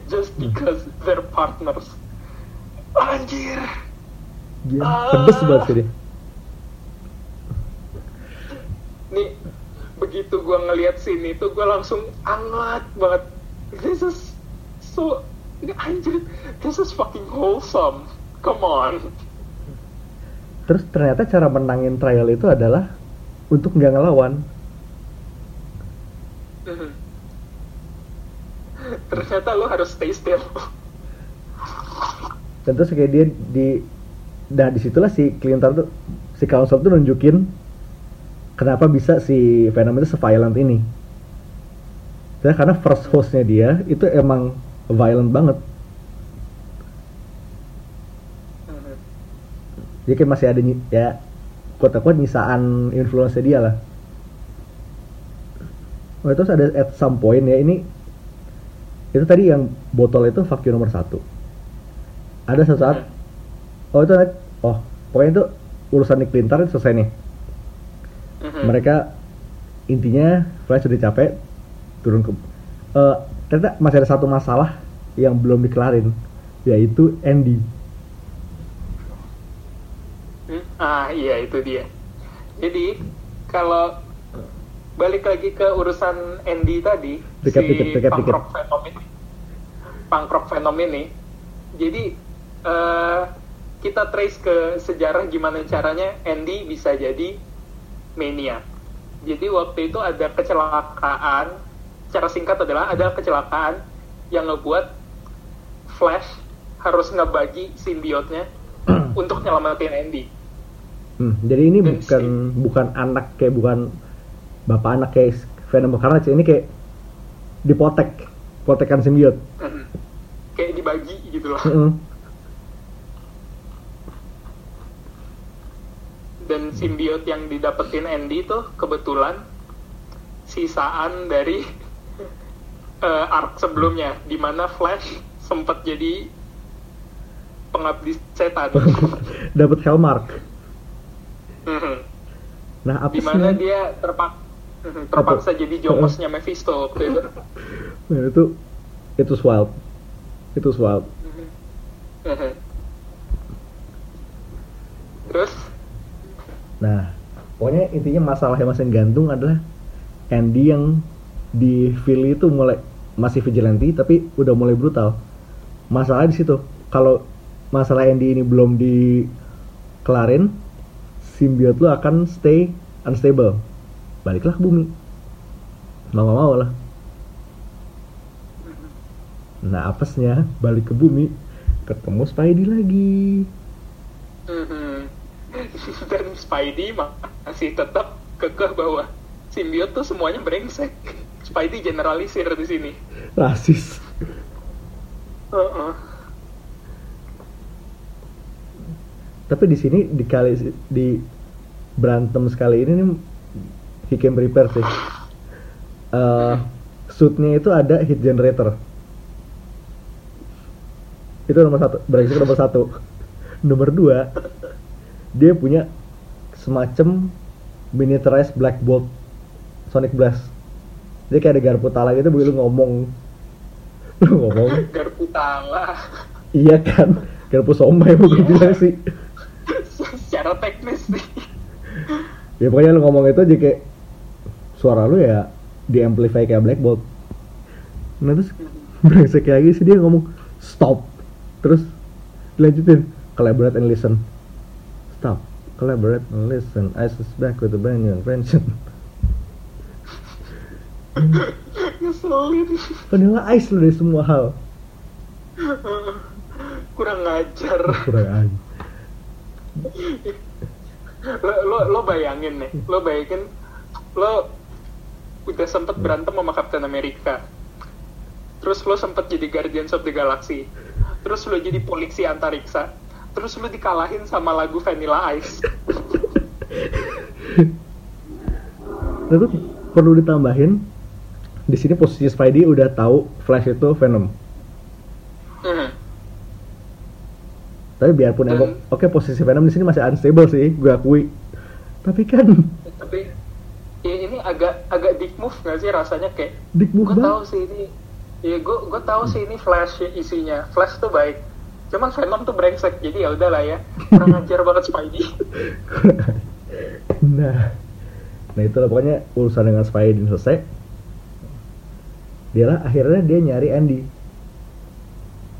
just because they're partners. Anjir! Gila, Ah. pedes banget sih nih begitu gua ngelihat sini tuh gua langsung anget banget. This is so anjir this is fucking wholesome come on Terus ternyata cara menangin trial itu adalah untuk nggak ngelawan. Ternyata lo harus stay still Dan terus kayak dia di nah di situlah si Clinton tuh si Council tuh nunjukin kenapa bisa si Venom itu se-violent ini. Karena first hostnya dia itu emang violent banget. Jadi kayak masih ada ya kuat-kuat nyisaan influence dia lah. Oh terus ada at some point ya ini itu tadi yang botol itu fuck you nomor satu. Ada satu saat oh itu oh pokoknya itu urusan Nick Clinton itu selesai nih. Mhm. Mereka intinya Flash sudah capek turun ke eh ternyata masih ada satu masalah yang belum dikelarin yaitu Andy. Hmm, Ah iya itu dia. Jadi kalau balik lagi ke urusan Andy tadi Recap si dikit, recap punk rock ini, punk rock Venom ini. Jadi eh, kita trace ke sejarah gimana caranya Andy bisa jadi mania. Jadi waktu itu ada kecelakaan. Cara singkat adalah ada kecelakaan yang ngebuat Flash harus ngebagi simbiotnya untuk nyelamatin Andy. Hmm, jadi ini Dan bukan bukan anak kayak bukan bapak anak kayak Venom Carnage ini kayak dipotek, potekan simbiot. Mhm. kayak dibagi gitu loh Heeh. dan simbiot yang didapetin Andy tuh kebetulan sisaan dari eh, arc sebelumnya di mana Flash sempat jadi pengabdi setan Dapat Hellmark. Mhm. Nah, apa di sih? mana dia terpak mhm, terpaksa jadi jokosnya Mephisto waktu itu Nah, itu itu wild. Itu wild. Mhm. terus Nah, pokoknya intinya masalah yang masih gantung adalah Andy yang di Philly itu mulai masih vigilante tapi udah mulai brutal. Masalah di situ. Kalau masalah Andy ini belum dikelarin, simbiot lu akan stay unstable. Baliklah ke bumi. Mau gak mau lah. Nah, apesnya balik ke bumi, ketemu Spidey lagi. Mhm. dan Spidey ma- masih tetap kekeh bahwa simbiot tuh semuanya brengsek. Spidey generalisir di sini. Rasis. Heeh. tapi di sini di kali di berantem sekali ini nih he came prepared sih Eh, suitnya itu ada heat generator itu nomor satu brengsek nomor satu nomor dua dia punya semacam miniaturized black bolt sonic blast jadi kayak ada garpu tala gitu begitu ngomong. Lu ngomong? Garpu tala. iya kan? Garpu somai mau gue bilang sih. Secara teknis sih. ya pokoknya lu ngomong itu aja kayak suara lu ya di amplify kayak black bolt nah terus brengsek lagi sih dia ngomong stop. Terus dilanjutin collaborate and listen. Stop. Collaborate and listen. I suspect with the brand new invention Ngeselin. vanilla ice lu dari semua hal Kurang ngajar. kurang aja Lo, lo, lo bayangin nih. Lo bayangin. Lo udah sempet berantem sama Captain America. Terus lo sempet jadi Guardians of the Galaxy. Terus lo jadi polisi antariksa. Terus lo dikalahin sama lagu Vanilla Ice. Terus perlu ditambahin di sini posisi Spidey udah tahu Flash itu Venom. Mhm. tapi biarpun Dan- emang oke posisi Venom di sini masih unstable sih gue akui. Tapi kan Tapi ya ini agak agak dick move nggak sih rasanya kayak Dick move gue tahu sih ini ya gue gue tahu sih ini flash isinya. Flash tuh baik. Cuman Venom tuh brengsek jadi ya udahlah ya. Kurang ajar banget Spidey. Nah nah itulah pokoknya urusan dengan Spidey selesai dia lah akhirnya dia nyari Andy.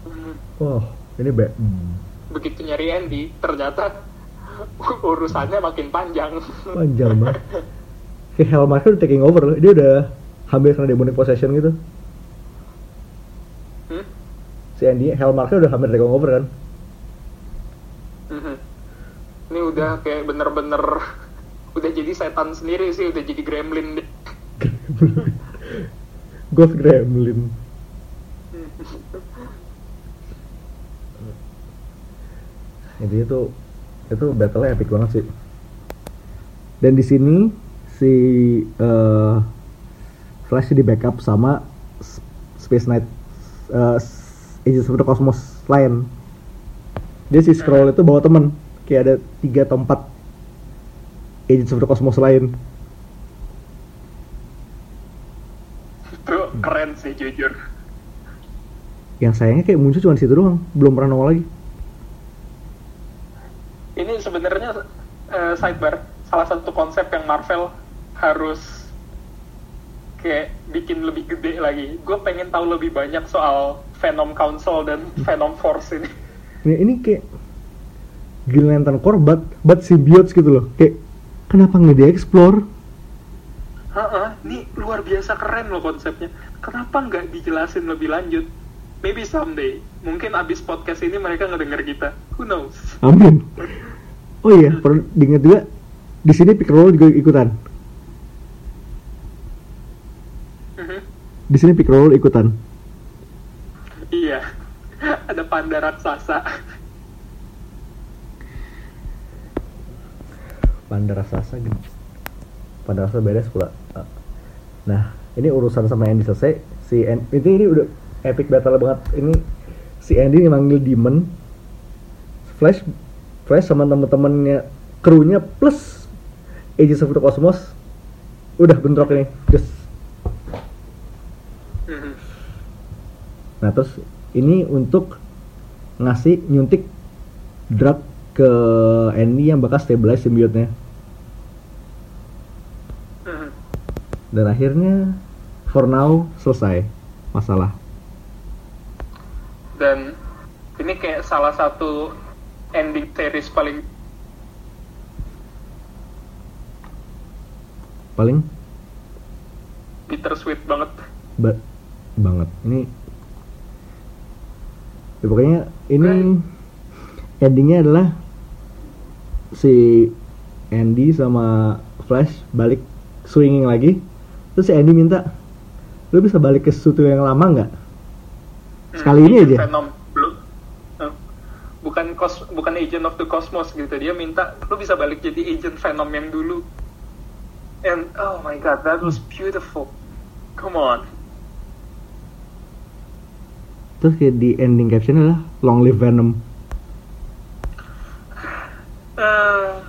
Hmm, oh ini be hmm, begitu nyari Andy ternyata urusannya makin panjang. Panjang banget. Kayak Hellmark udah taking over loh. Dia udah hampir kena demonic possession gitu. Hmm? si Andy Hellmark udah hampir taking over kan? Mhm. ini udah kayak bener-bener udah jadi setan sendiri sih udah jadi gremlin deh Ghost Gremlin. Intinya tuh itu battle epic banget sih. Dan di sini si eh, Flash di backup sama Space Knight eh, S- Agents of Cosmos lain. Dia si scroll itu bawa temen. Kayak ada tiga atau empat Agents of the Cosmos lain itu keren sih jujur. Yang sayangnya kayak muncul cuma di situ doang belum pernah nongol lagi. Ini sebenarnya eh, sidebar. Salah satu konsep yang Marvel harus kayak bikin lebih gede lagi. Gue pengen tahu lebih banyak soal Venom Council dan Venom Force ini. Ini, ini kayak Green Lantern Corps but, but symbiotes gitu loh. Kayak kenapa nggak di-explore? Heeh, ini luar biasa keren loh konsepnya kenapa nggak dijelasin lebih lanjut maybe someday mungkin abis podcast ini mereka ngedenger kita who knows Amin Oh iya, perlu diingat juga di sini pick roll juga ikutan. Mhm. Di sini pick roll ikutan. iya ada panda raksasa Panda raksasa gitu. Panda raksasa beres pula. Nah, ini urusan sama Andy selesai. Si Andy, ini, ini udah epic battle banget. Ini si Andy manggil Demon. Flash Flash sama temen-temennya krunya plus Agents of the Cosmos udah bentrok nih. Just. Mhm. Nah, terus ini untuk ngasih nyuntik drug ke Andy yang bakal stabilize symbiote-nya. Dan akhirnya for now selesai masalah. Dan ini kayak salah satu ending series paling paling? Bittersweet banget. Ba- banget. Ini ya pokoknya ini endingnya adalah si Andy sama Flash balik swinging lagi terus si Andy minta lu bisa balik ke suatu yang lama nggak? Sekali ini Agent aja? Venom belum eh, bukan kos bukan agent of the cosmos gitu. Dia minta lu bisa balik jadi agent Venom yang dulu. And oh my god that was beautiful. Come on. Terus kayak di ending caption adalah long live Venom. Uh,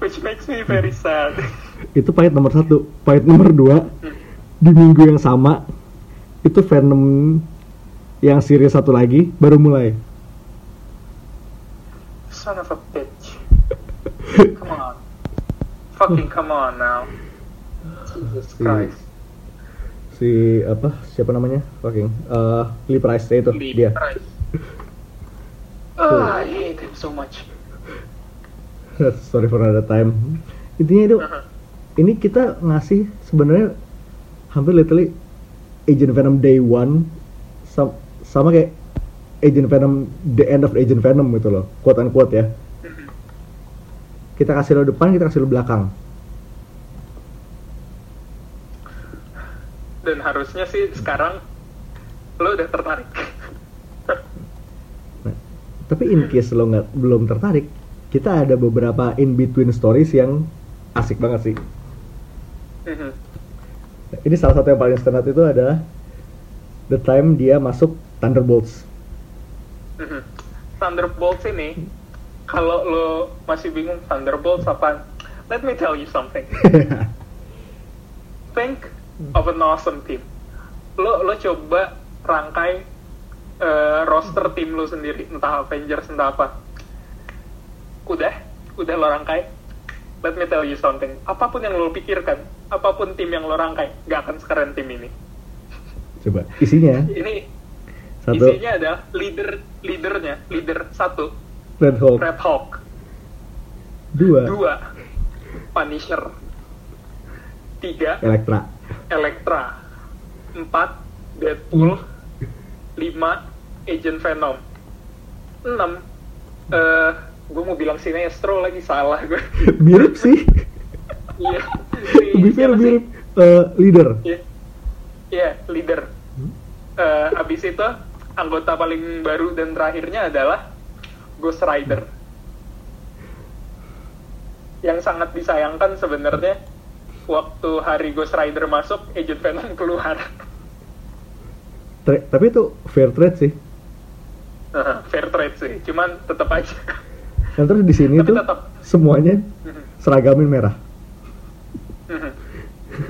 which makes me very sad itu pahit nomor satu. Pahit nomor dua di minggu yang sama itu Venom yang series satu lagi baru mulai. Son of a bitch. Come on. Fucking come on now. Jesus Si- Christ. si apa? Siapa namanya? Fucking eh Lee Price ya itu Lee dia. Price. Oh, I hate him so much. sorry for another time. Intinya itu Uh-huh. Ini kita ngasih sebenarnya hampir literally Agent Venom Day One sam- sama kayak Agent Venom The End of Agent Venom gitu loh quote unquote ya kita kasih lo depan kita kasih lo belakang Dan harusnya sih sekarang lo udah tertarik. Nah, tapi in case lo nggak belum tertarik, kita ada beberapa in between stories yang asik banget sih. Nah, ini salah satu yang paling standar itu adalah the time dia masuk Thunderbolts. Mhm. Thunderbolts ini kalau lo masih bingung Thunderbolts apa? Let me tell you something. think of an awesome team. Lo lo coba rangkai eh, roster tim lo sendiri, entah Avengers entah apa. Udah, udah lo rangkai. Let me tell you something. Apa pun yang lo pikirkan, apa pun tim yang lo rangkai, gak akan sekeren tim ini. Coba isinya? Ini satu. isinya adalah leader leadernya, leader satu Red Hulk, Red Hulk, dua. Dua. Punisher, tiga. Elektra, Elektra, empat. Deadpool, lima. Agent Venom, enam. Eh gue mau bilang Sinestro lagi salah gue. mirip sih. Iya. Fair siapa sih? mirip eh, leader. Iya, Iya, leader. Eh, abis itu anggota paling baru dan terakhirnya adalah Ghost Rider. Yang sangat disayangkan sebenarnya waktu hari Ghost Rider masuk, Agent Venom keluar. Tra- tapi itu fair trade sih. Fair trade sih, cuman tetap aja. Dan terus di sini Tapi tuh tetap. semuanya seragamin merah.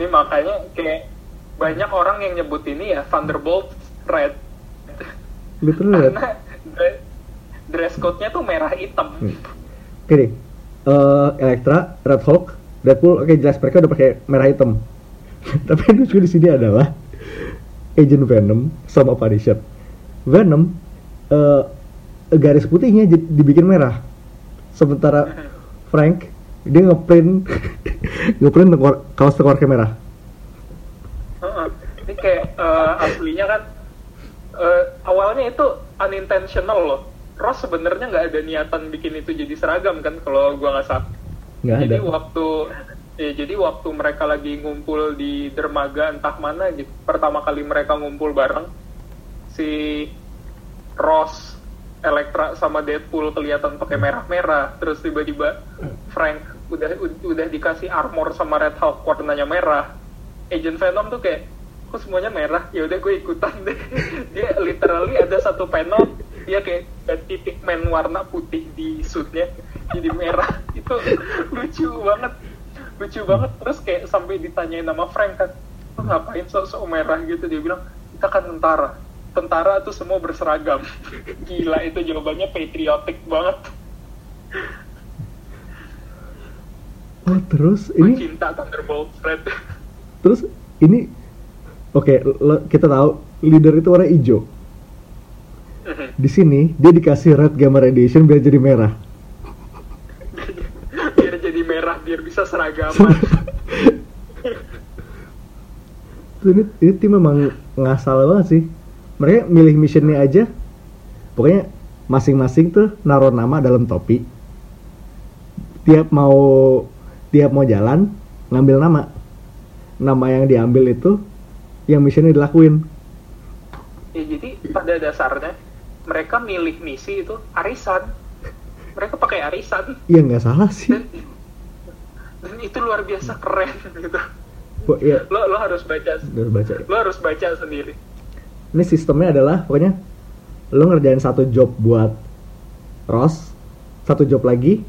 Ini makanya kayak banyak orang yang nyebut ini ya Thunderbolt Red. Red. Karena dre- dress code-nya tuh merah hitam. Hmm. Oke deh. Eh, Elektra, Red Hulk, Deadpool, oke jelas mereka udah pakai merah hitam. Tapi yang lucu di sini adalah Agent Venom sama Punisher. Venom eh, garis putihnya jadi- dibikin merah. Sementara Frank dia ngeprint ngeprint tekor- kaos tengkoraknya merah. Heeh. Ini kayak eh, aslinya kan eh, awalnya itu unintentional loh. Ross sebenarnya nggak ada niatan bikin itu jadi seragam kan kalau gua nggak salah. Ada. Jadi waktu ya jadi waktu mereka lagi ngumpul di dermaga entah mana gitu. Pertama kali mereka ngumpul bareng si Ross, Elektra sama Deadpool kelihatan pakai merah-merah. Terus tiba-tiba Frank udah udah dikasih armor sama Red Hulk warnanya merah. Agent Venom tuh kayak kok semuanya merah? Ya udah gue ikutan deh. Dia literally ada satu panel dia kayak ganti pigment warna putih di suitnya jadi merah. Itu lucu banget. Lucu banget. Terus kayak sampai ditanyain sama Frank kan lo ngapain sok-sok merah gitu? Dia bilang kita kan tentara tentara tuh semua berseragam gila itu jawabannya patriotic banget Oh terus gue ini cinta Thunderbolt Red terus ini oke lo- kita tahu leader itu warna hijau. Di sini dia dikasih red gamma radiation biar jadi merah. biar jadi merah biar bisa seragaman Tuh, ini, ini tim memang ngasal banget sih. Mereka milih missionnya aja. Pokoknya masing-masing tuh naruh nama dalam topi. Tiap mau tiap mau jalan ngambil nama. Nama yang diambil itu yang missionnya dilakuin. ya jadi pada dasarnya mereka milih misi itu arisan mereka pakai arisan Iya nggak salah sih. dan dan itu luar biasa keren gitu Bo- ya, lo lo harus baca udah baca. lo harus baca sendiri Ini sistemnya adalah pokoknya lo ngerjain satu job buat Ross, satu job lagi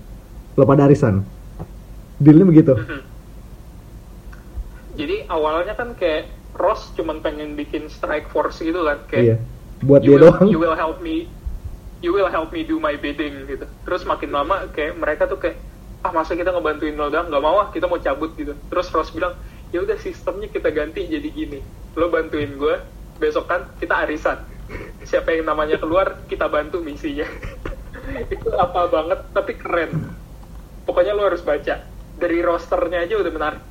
lo pada arisan. Dealnya begitu. jadi awalnya kan kayak Ross cuman pengen bikin strike force gitu kan Iya. kayak Buat you dia will, doang. you will help me you will help me do my bidding gitu terus makin lama kayak mereka tuh kayak ah masa kita ngebantuin lo doang nggak mau ah kita mau cabut gitu terus Ross bilang ya udah sistemnya kita ganti jadi gini lo bantuin gue besok kan kita arisan siapa yang namanya keluar kita bantu misinya itu apa banget tapi keren pokoknya lo harus baca dari rosternya aja udah menarik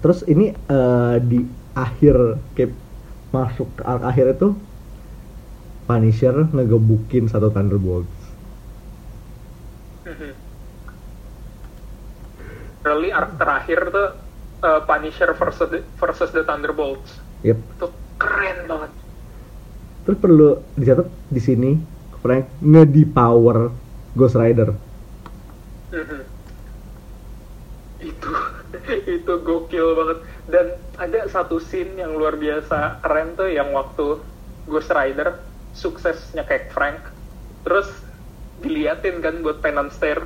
Terus ini eh, di akhir kayak masuk ke akhir itu Punisher ngegebukin satu Thunderbolts. Mhm. Early arc terakhir tuh uh, Punisher versus the, versus the Thunderbolts. Yep. Itu keren banget. Terus perlu dicatat di sini Frank nge-depower Ghost Rider. Mhm. Itu itu gokil banget. Dan ada satu scene yang luar biasa keren tuh yang waktu Ghost Rider suksesnya kayak Frank. Terus diliatin kan buat penance stare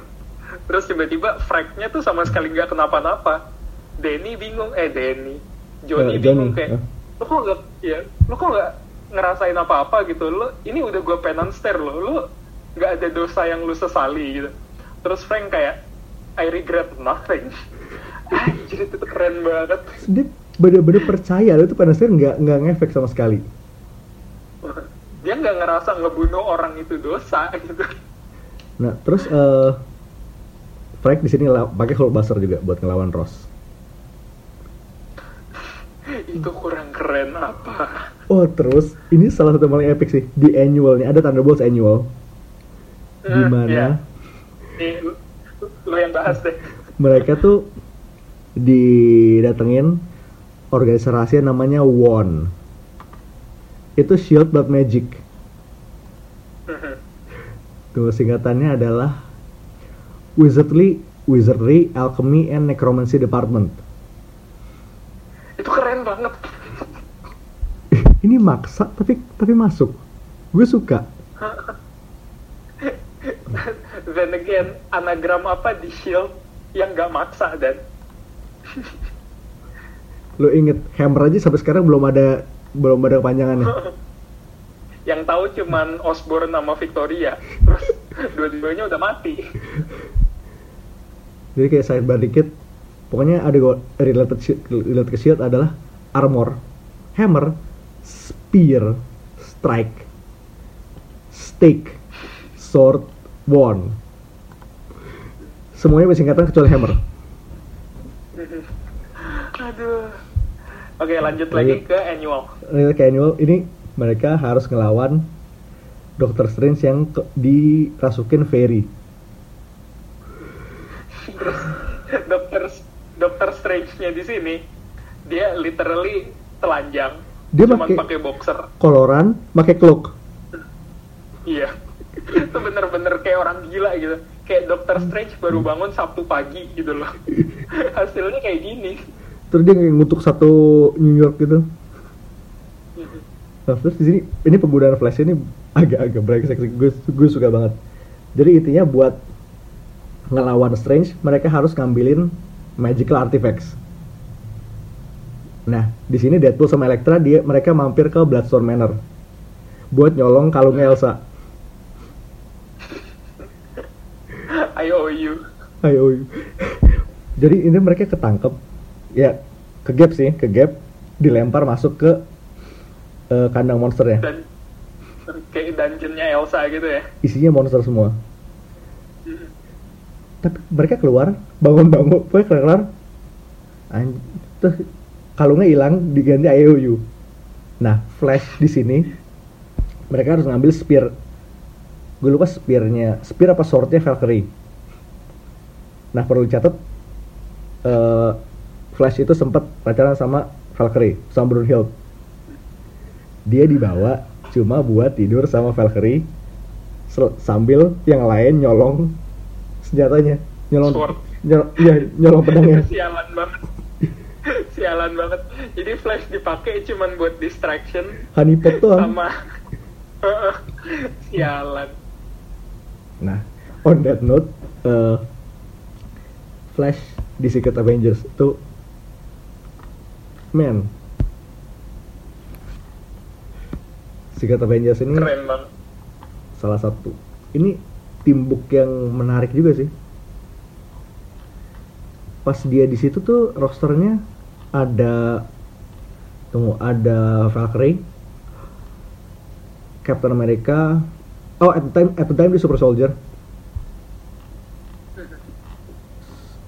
terus tiba-tiba Franknya tuh sama sekali nggak kenapa-napa Denny bingung. Eh Denny. Johnny Eh, bingung Johnny, kayak eh. lo kok nggak ya lo kok nggak ngerasain apa-apa gitu? Lo ini udah gue penanster lo. Lo nggak ada dosa yang lu sesali gitu. Terus Frank kayak I regret nothing. Anjir itu tuh keren banget. Dia bener-bener percaya lo tuh pada akhirnya nggak nggak ngefek sama sekali. Dia nggak ngerasa ngebunuh orang itu dosa gitu. Nah terus eh Frank di sini pakai Hulkbuster juga buat ngelawan Ross itu kurang keren apa? Oh terus ini salah satu yang paling epic sih di annual nih ada Thunderbolts annual. Eh, mana iya. Nih, lu, lu yang bahas deh. Mereka tuh didatengin organisasi yang namanya WON itu Shield Blood Magic. Tuh singkatannya adalah Wizardly Wizardry Alchemy and Necromancy Department itu keren banget ini maksa tapi tapi masuk. Gue suka. Then again anagram apa di shield yang nggak maksa dan? Lo inget Hammer aja sampai sekarang belum ada belum ada kepanjangannya. Yang tahu cuman Osborne sama Victoria. Terus dua-duanya udah mati. Jadi kayak sidebar dikit pokoknya ada related related ke shield adalah armor. Hammer spear strike stake sword wand. Semuanya bersingkatan kecuali hammer. Aduh. Oke lanjut lagi Lanjut. ke annual. Related ke annual. Ini mereka harus ngelawan Doctor Strange yang ke- dirasukin fairy. Dokter dokter Strange-nya di sini dia literally telanjang Dia cuman pakai- boxer. koloran pakai cloak. Iya. Itu bener-bener kayak orang gila gitu. Kayak dokter Strange baru bangun Sabtu pagi gitu loh. Hasilnya kayak gini. Terus dia ngutuk satu New York gitu. Nah, terus di sini ini penggunaan flash ini agak-agak brengsek. Gue gue suka banget. Jadi intinya buat ngelawan Strange, mereka harus ngambilin magical artifacts. Nah, di sini Deadpool sama Elektra dia mereka mampir ke Bloodstorm Manor buat nyolong kalungnya Elsa. IOU Ayo. Jadi ini mereka ketangkep, ya ke gap sih, ke gap, dilempar masuk ke eh, kandang monsternya. dan kayak dungeonnya Elsa gitu ya. Isinya monster semua. Tapi mereka keluar bangun-bangun pokoknya kelar An- kalungnya hilang diganti IOU nah Flash di sini mereka harus ngambil spear. Gue lupa spearnya. Spear apa swordnya? Valkyrie. Nah perlu dicatat eh, Flash itu sempat pacaran sama Valkyrie sama Brunhild dia dibawa cuma buat tidur sama Valkyrie sambil yang lain nyolong senjatanya. Nyolong nyolong, iya, nyolong pedangnya sialan banget. Jadi flash dipakai cuman buat distraction. Honeypot doang. Sama sialan. Nah on that note eh, Flash di Secret Avengers itu man. Secret Avengers ini keren banget. salah satu. Ini timbuk yang menarik juga sih. Pas dia di situ tuh rosternya ada tunggu ada Valkyrie Captain America oh at the time at the time dia Super Soldier.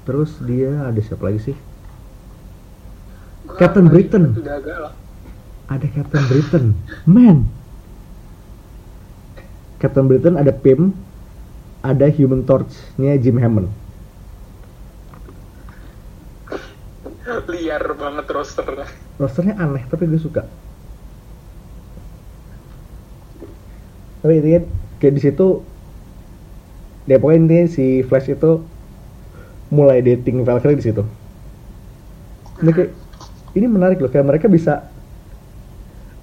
Terus dia ada siapa lagi sih? Captain Britain. ada Captain Britain. Man. Captain Britain ada Pym ada Human Torch-nya Jim Hammond liar banget rosternya. Rosternya aneh tapi gue suka. Tapi intinya kayak di situ ya pokoknya intinya si Flash itu mulai dating Valkyrie di situ. Ini kayak ini menarik loh kayak mereka bisa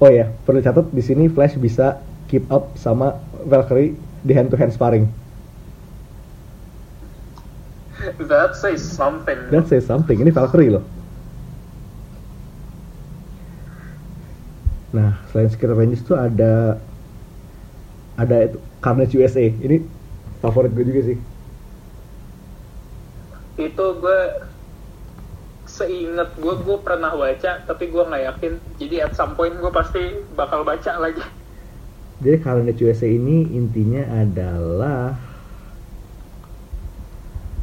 oh ya perlu catat di sini Flash bisa keep up sama Valkyrie di hand to hand sparring That says something. That says something. Ini Valkyrie loh. Nah, selain Secret Rangers tuh ada ada itu Carnage USA. Ini favorit gue juga sih. Itu gue seingat gue gue pernah baca tapi gue nggak yakin. Jadi at some point gue pasti bakal baca lagi. Jadi Carnage USA ini intinya adalah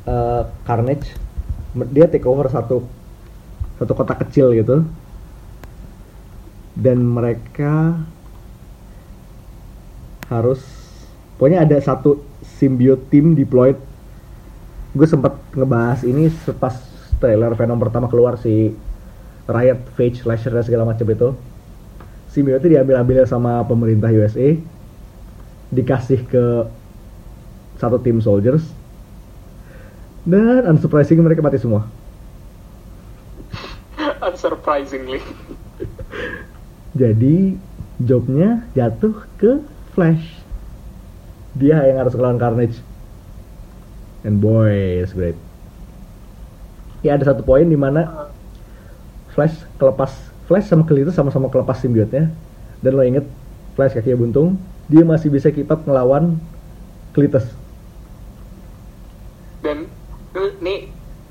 uh, Carnage dia take over satu satu kota kecil gitu. Dan mereka harus pokoknya ada satu symbiote team deployed. Gue sempat ngebahas ini pas trailer Venom pertama keluar si Riot, Phage, Lasher dan segala macam itu. Symbiote diambil-ambil sama pemerintah USA dikasih ke satu tim soldiers dan unsurprisingly mereka mati semua. Unsurprisingly. Jadi jobnya jatuh ke Flash. Dia yang harus melawan Carnage. And boy, it's great. Ya ada satu poin di mana Flash kelepas Flash sama Cletus sama-sama kelepas simbiotnya. Dan lo inget Flash kakinya buntung, dia masih bisa up ngelawan Cletus. Dan nih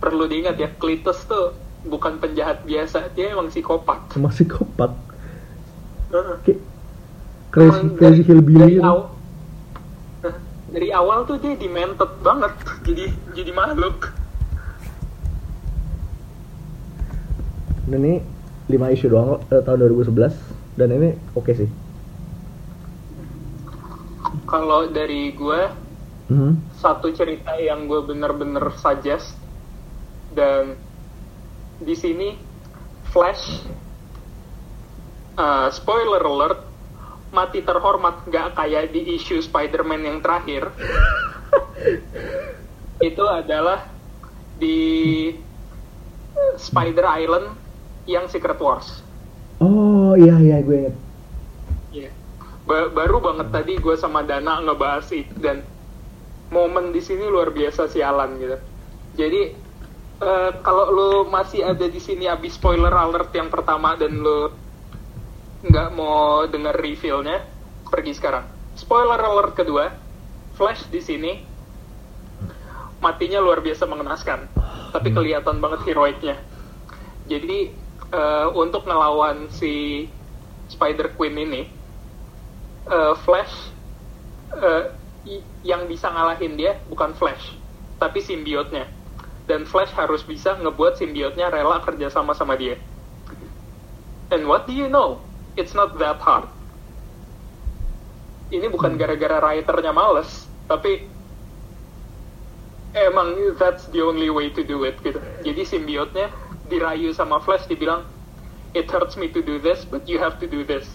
perlu diingat ya, Cletus tuh bukan penjahat biasa, dia emang psikopat. Emang psikopat. Kayak crazy, crazy hillbilly dari, aw dari awal tuh dia demented banget, jadi jadi makhluk. Dan ini 5 isu doang eh, tahun 2011 dan ini oke okay sih. Kalau dari gue Mm-hmm. satu cerita yang gue bener-bener suggest dan di sini Flash uh, spoiler alert mati terhormat nggak kayak di isu Spider-Man yang terakhir itu adalah di Spider Island yang Secret Wars Oh iya iya gue inget. yeah. ba baru banget tadi gue sama Dana ngebahas itu dan momen di sini luar biasa sialan gitu. Jadi uh, kalau lu masih ada di sini abis spoiler alert yang pertama dan lu nggak mau denger revealnya, pergi sekarang. Spoiler alert kedua, Flash di sini matinya luar biasa mengenaskan, tapi kelihatan banget heroiknya. Jadi uh, untuk ngelawan si Spider Queen ini, uh, Flash uh, yang bisa ngalahin dia bukan Flash, tapi simbiotnya. Dan Flash harus bisa ngebuat simbiotnya rela kerja sama sama dia. And what do you know? It's not that hard. Ini bukan gara-gara writernya males, tapi emang that's the only way to do it gitu. Jadi simbiotnya dirayu sama Flash dibilang, it hurts me to do this, but you have to do this.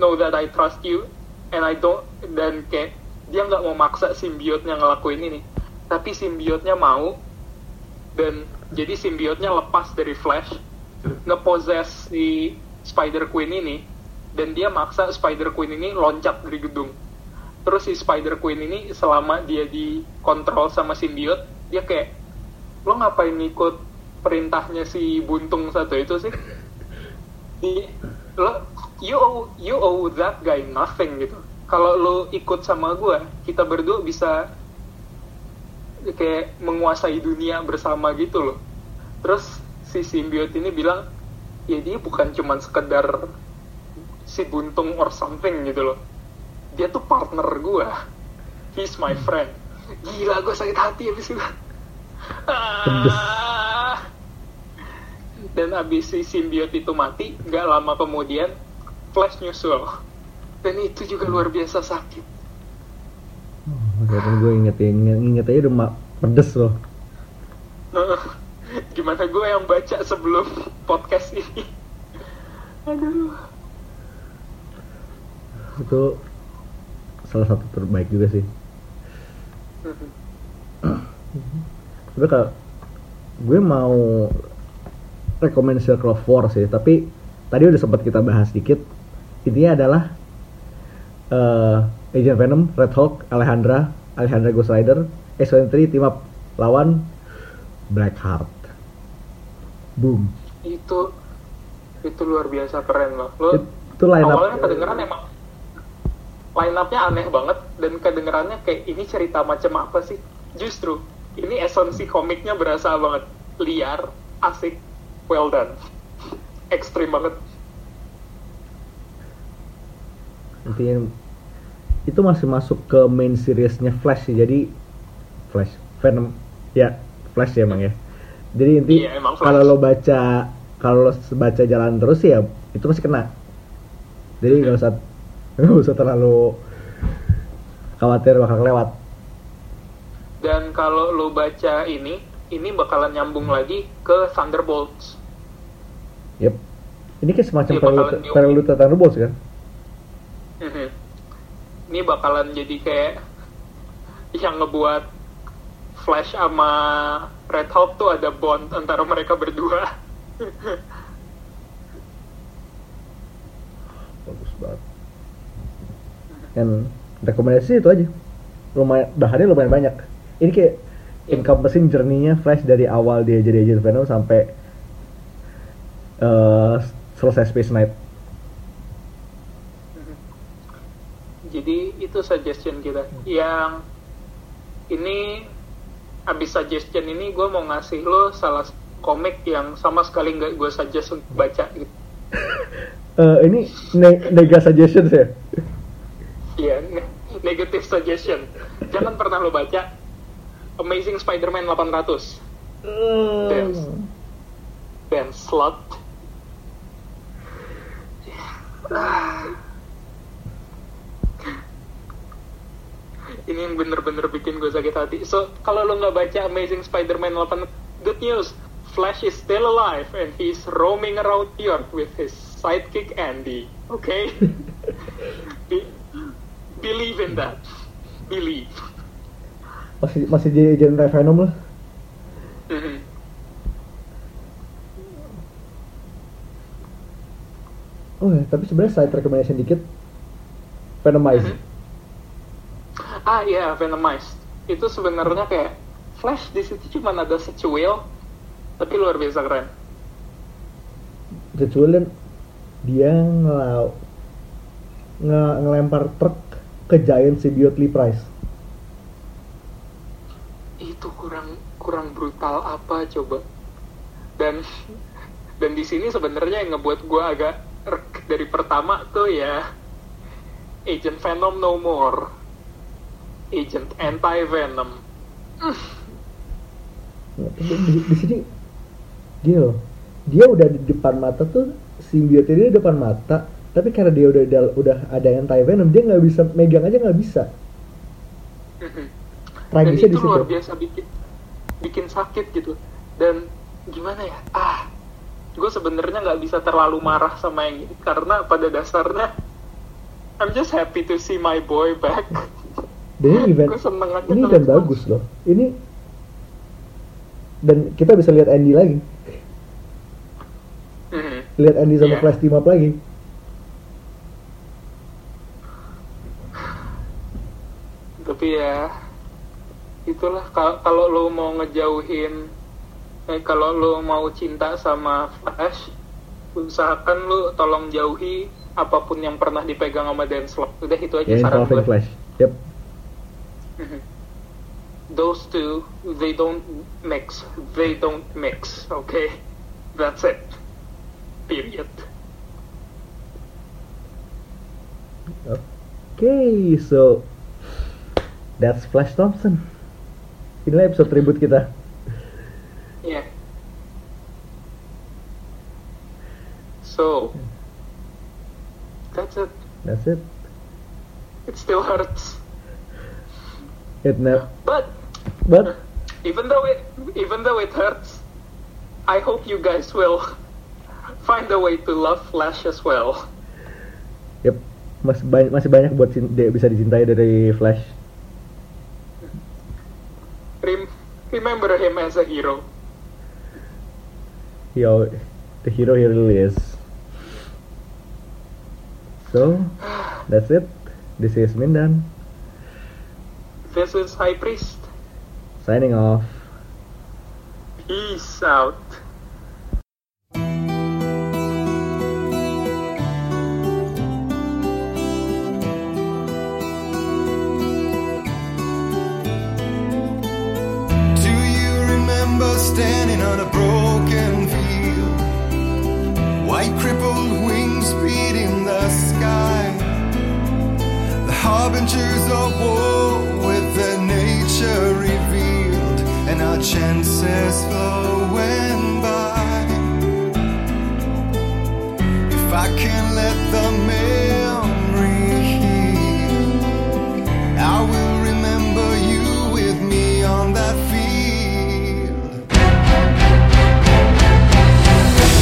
Know that I trust you, and I don't. Dan kayak dia nggak mau maksa simbiotnya ngelakuin ini tapi simbiotnya mau dan jadi simbiotnya lepas dari Flash ngeposes si Spider Queen ini dan dia maksa Spider Queen ini loncat dari gedung. Terus si Spider Queen ini selama dia dikontrol sama simbiot dia kayak lo ngapain ngikut perintahnya si buntung satu itu sih? Di, lo you owe, you owe that guy nothing gitu. Kalau lo ikut sama gue kita berdua bisa kayak menguasai dunia bersama gitu loh. Terus si simbiot ini bilang ya dia bukan cuman sekedar si buntung or something gitu loh. Dia tuh partner gue he's my friend. Gila gue sakit hati abis itu. Ah. dan abis si simbiot itu mati nggak lama kemudian Flash nyusul. Dan itu juga luar biasa sakit oh, gue inget ya inget aja udah pedes loh. Gimana gue yang baca sebelum podcast ini? Aduh. Itu salah satu terbaik juga sih. Tapi kalau gue mau rekomend Circle of War sih tapi tadi udah sempat kita bahas dikit. Intinya adalah uh, Agent Venom, Red Hulk, Alejandra, Alejandra Ghost Rider, X-23 team up lawan Blackheart. Boom. itu itu luar biasa keren loh. Lo It- itu line up. awalnya kedengeran emang. Line up-nya aneh banget dan kedengerannya kayak ini cerita macam apa sih? Justru ini esensi komiknya berasa banget. Liar asik well done. Ekstrim banget. Intinya itu masih masuk ke main seriesnya Flash sih jadi Flash Venom. Ya Flash ya emang ya. Jadi inti Iya, kalau lo baca kalau lo baca jalan terus ya itu masih kena. Jadi nggak usah nggak usah terlalu khawatir bakal lewat dan kalau lo baca ini ini bakalan nyambung lagi ke Thunderbolts. Yep. Ini kayak semacam prelude bakalan diomongin. prelude Thunderbolts kan? Mhm. Ini bakalan jadi kayak yang ngebuat Flash sama Red Hulk tuh ada bond antara mereka berdua. Bagus banget. Dan rekomendasi itu aja. Lumayan bahannya lumayan banyak. Ini kayak encompassing journey-nya Flash dari awal dia jadi agent Venom sampai eh, selesai Space Knight jadi itu suggestion kita yang ini abis suggestion ini gue mau ngasih lo salah komik yang sama sekali nggak gue suggest untuk baca gitu Eh, ini ne nega suggestions ya Iya, ne- negative suggestion. Jangan pernah lo baca Amazing Spider-Man 800. Dance. Dan slot. Ini yang bener-bener bikin gue sakit hati. So, kalau lo nggak baca Amazing Spider-Man 8, good news. Flash is still alive and he's roaming around New York with his sidekick Andy. Okay? Be- believe in that. Believe. masih masih jadi agent Venom lah Mhm. oh ya tapi sebenarnya side recommendation dikit Venomize Mhm. Ah iya, Venomized. Itu sebenarnya kayak Flash di situ cuma ada secuil, tapi luar biasa keren. kecuali dia ngelau nge ngelempar truk ke giant symbiote Price Itu kurang kurang brutal apa coba? Dan dan di sini sebenarnya yang ngebuat gue agak dari pertama tuh ya Agent Venom no more, Agent Anti Venom. Nah, di, di- sini gini loh dia udah di depan mata tuh symbiote dia di depan mata tapi karena dia udah udah, ada anti venom dia nggak bisa megang aja nggak bisa. Dan tragisnya di itu luar situ. biasa bikin bikin sakit gitu. Dan gimana ya? Ah gue sebenarnya nggak bisa terlalu marah sama yang ini karena pada dasarnya I'm just happy to see my boy back dan ini event ini event bagus loh. Ini dan kita bisa lihat Andy lagi. Mhm. lihat Andy sama Iya. Flash team up lagi. Tapi ya itulah kal- kalau lo mau ngejauhin eh, kalau lo mau cinta sama Flash usahakan lo tolong jauhi apa pun yang pernah dipegang sama Dan Slott udah itu aja ya saran gue Flash. Yep Mhm. Those two, they don't mix. They don't mix. Okay, that's it. Period. Okay, so that's Flash Thompson. Inilah episode tribute kita. Yeah. So, that's it. That's it. It still hurts, It ne- but but even though it even though it hurts, I hope you guys will find a way to love Flash as well. yep, masih banyak masih banyak buat dia bisa dicintai dari Flash. Rem- remember him as a hero. Yo, the hero he really is. So, that's it. This is Mindan this is High Priest. Signing off. Peace out. standing on a broken field. White crippled wings beating the sky. The harbingers of war future revealed, and our chances flowing by. If I can let the memory heal, I will remember you with me on that field.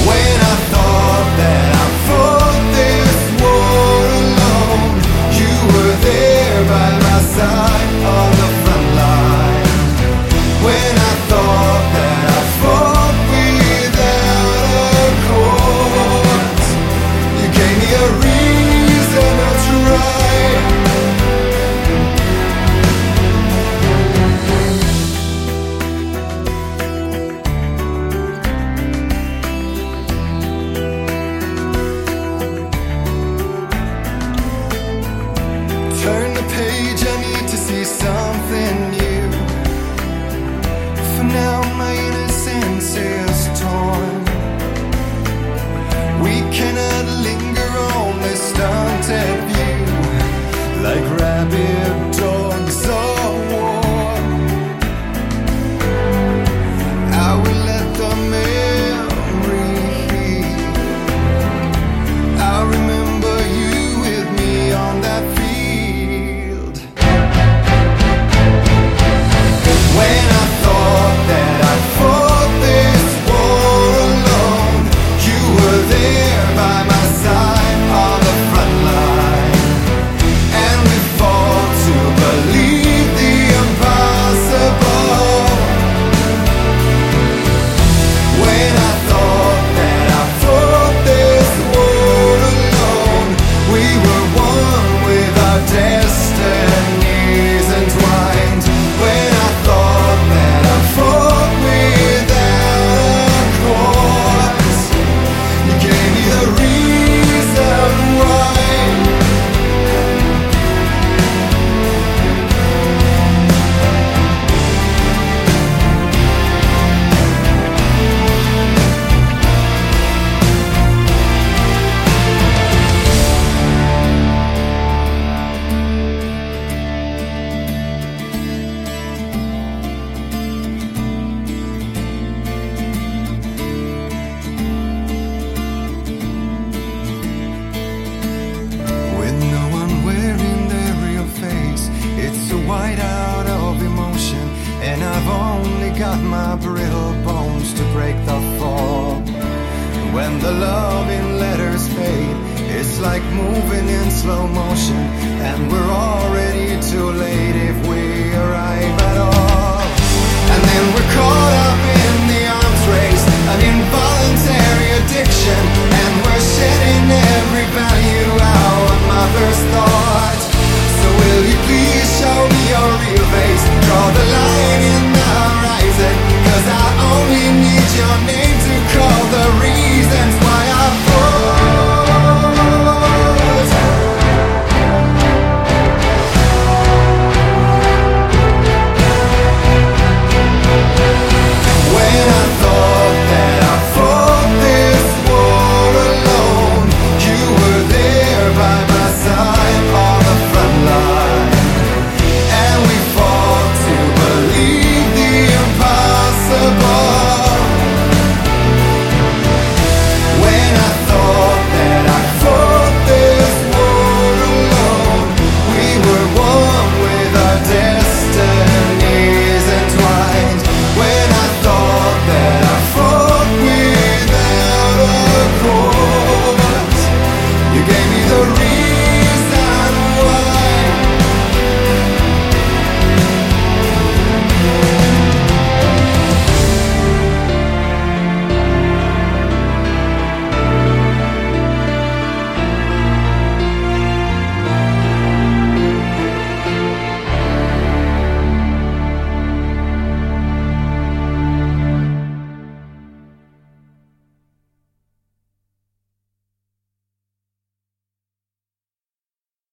When I thought that I fought this war alone, you were there by my side.